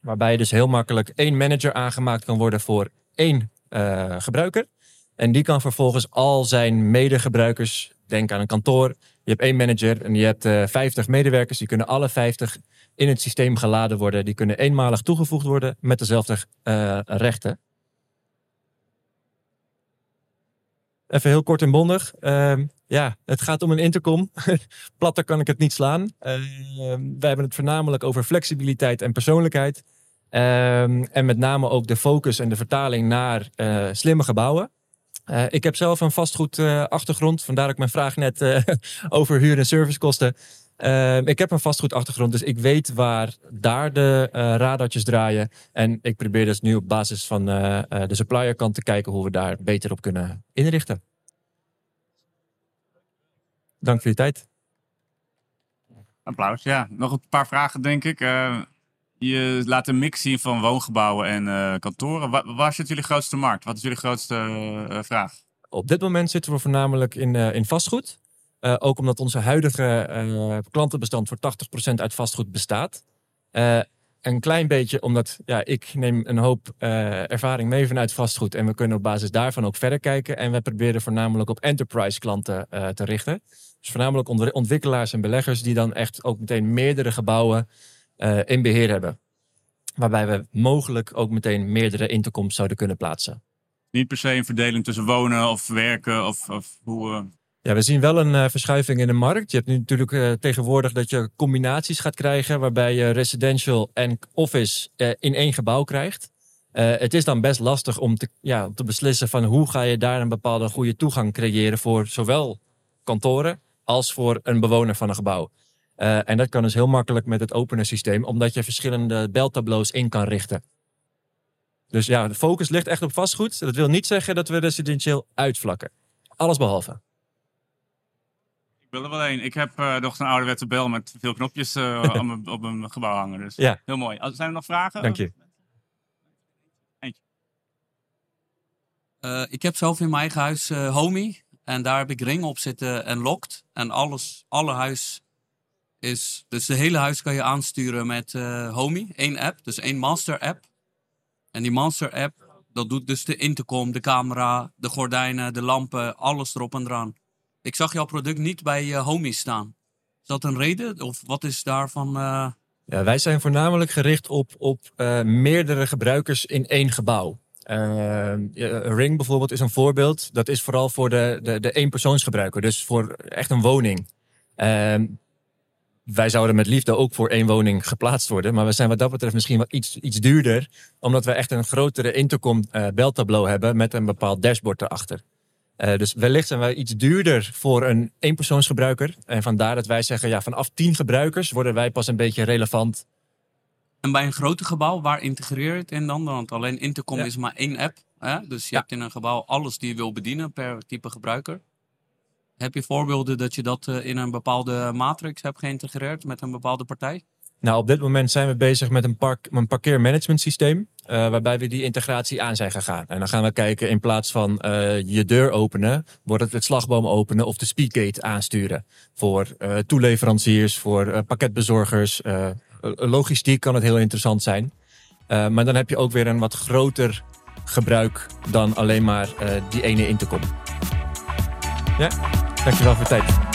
Speaker 4: Waarbij dus heel makkelijk één manager aangemaakt kan worden voor één eh, gebruiker. En die kan vervolgens al zijn medegebruikers, denk aan een kantoor. Je hebt één manager en je hebt eh 50 medewerkers. Die kunnen alle 50 in het systeem geladen worden. Die kunnen eenmalig toegevoegd worden met dezelfde eh, rechten. Even heel kort en bondig. Ehm, ja, het gaat om een intercom. Platter kan ik het niet slaan. Ehm, wij hebben het voornamelijk over flexibiliteit en persoonlijkheid. Ehm, en met name ook de focus en de vertaling naar eh, slimme gebouwen. Eh, ik heb zelf een vastgoed eh, achtergrond, vandaar ook mijn vraag net over huur- en servicekosten. Ehm, ik heb een vastgoed achtergrond, dus ik weet waar daar de radartjes draaien. En ik probeer dus nu op basis van de supplier kant te kijken hoe we daar beter op kunnen inrichten. Dank voor je tijd.
Speaker 1: Applaus, ja. Nog een paar vragen, denk ik. Eh, je laat een mix zien van woongebouwen en eh, kantoren. Wa- waar zit jullie grootste markt? Wat is jullie grootste eh, vraag?
Speaker 4: Op dit moment zitten we voornamelijk in, in vastgoed. Ook omdat onze huidige klantenbestand voor 80% uit vastgoed bestaat. Een klein beetje omdat ja, ik neem een hoop ervaring mee vanuit vastgoed. En we kunnen op basis daarvan ook verder kijken. En we proberen voornamelijk op enterprise klanten te richten. Dus voornamelijk ontwikkelaars en beleggers die dan echt ook meteen meerdere gebouwen eh, in beheer hebben. Waarbij we mogelijk ook meteen meerdere intercoms zouden kunnen plaatsen.
Speaker 1: Niet per se een verdeling tussen wonen of werken of, of hoe... eh,
Speaker 4: Ja, we zien wel een eh, verschuiving in de markt. Je hebt nu natuurlijk tegenwoordig dat je combinaties gaat krijgen, waarbij je residential en office in één gebouw krijgt. Het is dan best lastig om te, ja, om te beslissen van hoe ga je daar een bepaalde goede toegang creëren voor zowel kantoren als voor een bewoner van een gebouw. Eh, en dat kan dus heel makkelijk met het opener systeem, omdat je verschillende beltableaus in kan richten. Dus ja, de focus ligt echt op vastgoed. Dat wil niet zeggen dat we residentieel uitvlakken. Alles behalve.
Speaker 1: Ik wil er wel een. Ik heb eh, nog zo'n ouderwetse bel met veel knopjes eh, op, mijn, gebouw hangen. Dus
Speaker 4: Ja.
Speaker 1: heel mooi. Zijn er nog vragen?
Speaker 4: Dank je.
Speaker 2: Eh, ik heb zelf in mijn eigen huis eh Homey. En daar heb ik ring op zitten en locked. En alles, alle huis is... Dus de hele huis kan je aansturen met eh Homey. één app, dus één master app. En die master app, dat doet dus de intercom, de camera, de gordijnen, de lampen, alles erop en eraan. Ik zag jouw product niet bij eh Homey staan. Is dat een reden? Of wat is daarvan... eh,
Speaker 4: Ja, wij zijn voornamelijk gericht op, op meerdere gebruikers in één gebouw. Ja, Ring bijvoorbeeld is een voorbeeld. Dat is vooral voor de, de, de eenpersoonsgebruiker, dus voor echt een woning. Ehm, wij zouden met liefde ook voor één woning geplaatst worden, maar we zijn wat dat betreft misschien wat iets, iets duurder, omdat we echt een grotere intercom eh beltableau hebben met een bepaald dashboard erachter. Dus wellicht zijn wij iets duurder voor een eenpersoonsgebruiker. En vandaar dat wij zeggen, ja, vanaf 10 gebruikers worden wij pas een beetje relevant.
Speaker 2: En bij een groter gebouw, waar integreer je het in dan? Want alleen Intercom
Speaker 4: Ja.
Speaker 2: is maar één app. Hè? Dus je
Speaker 4: Ja.
Speaker 2: hebt in een gebouw alles die je wil bedienen per type gebruiker. Heb je voorbeelden dat je dat eh, in een bepaalde matrix hebt geïntegreerd met een bepaalde partij?
Speaker 4: Nou, op dit moment zijn we bezig met een, park, een parkeermanagement systeem. eh, waarbij we die integratie aan zijn gegaan. En dan gaan we kijken in plaats van eh, je deur openen, wordt het het slagboom openen of de speedgate aansturen. Voor eh, toeleveranciers, voor eh, pakketbezorgers. Eh, eh, logistiek kan het heel interessant zijn. Eh, maar dan heb je ook weer een wat groter gebruik dan alleen maar die ene intercom. Ja, dankjewel voor de tijd.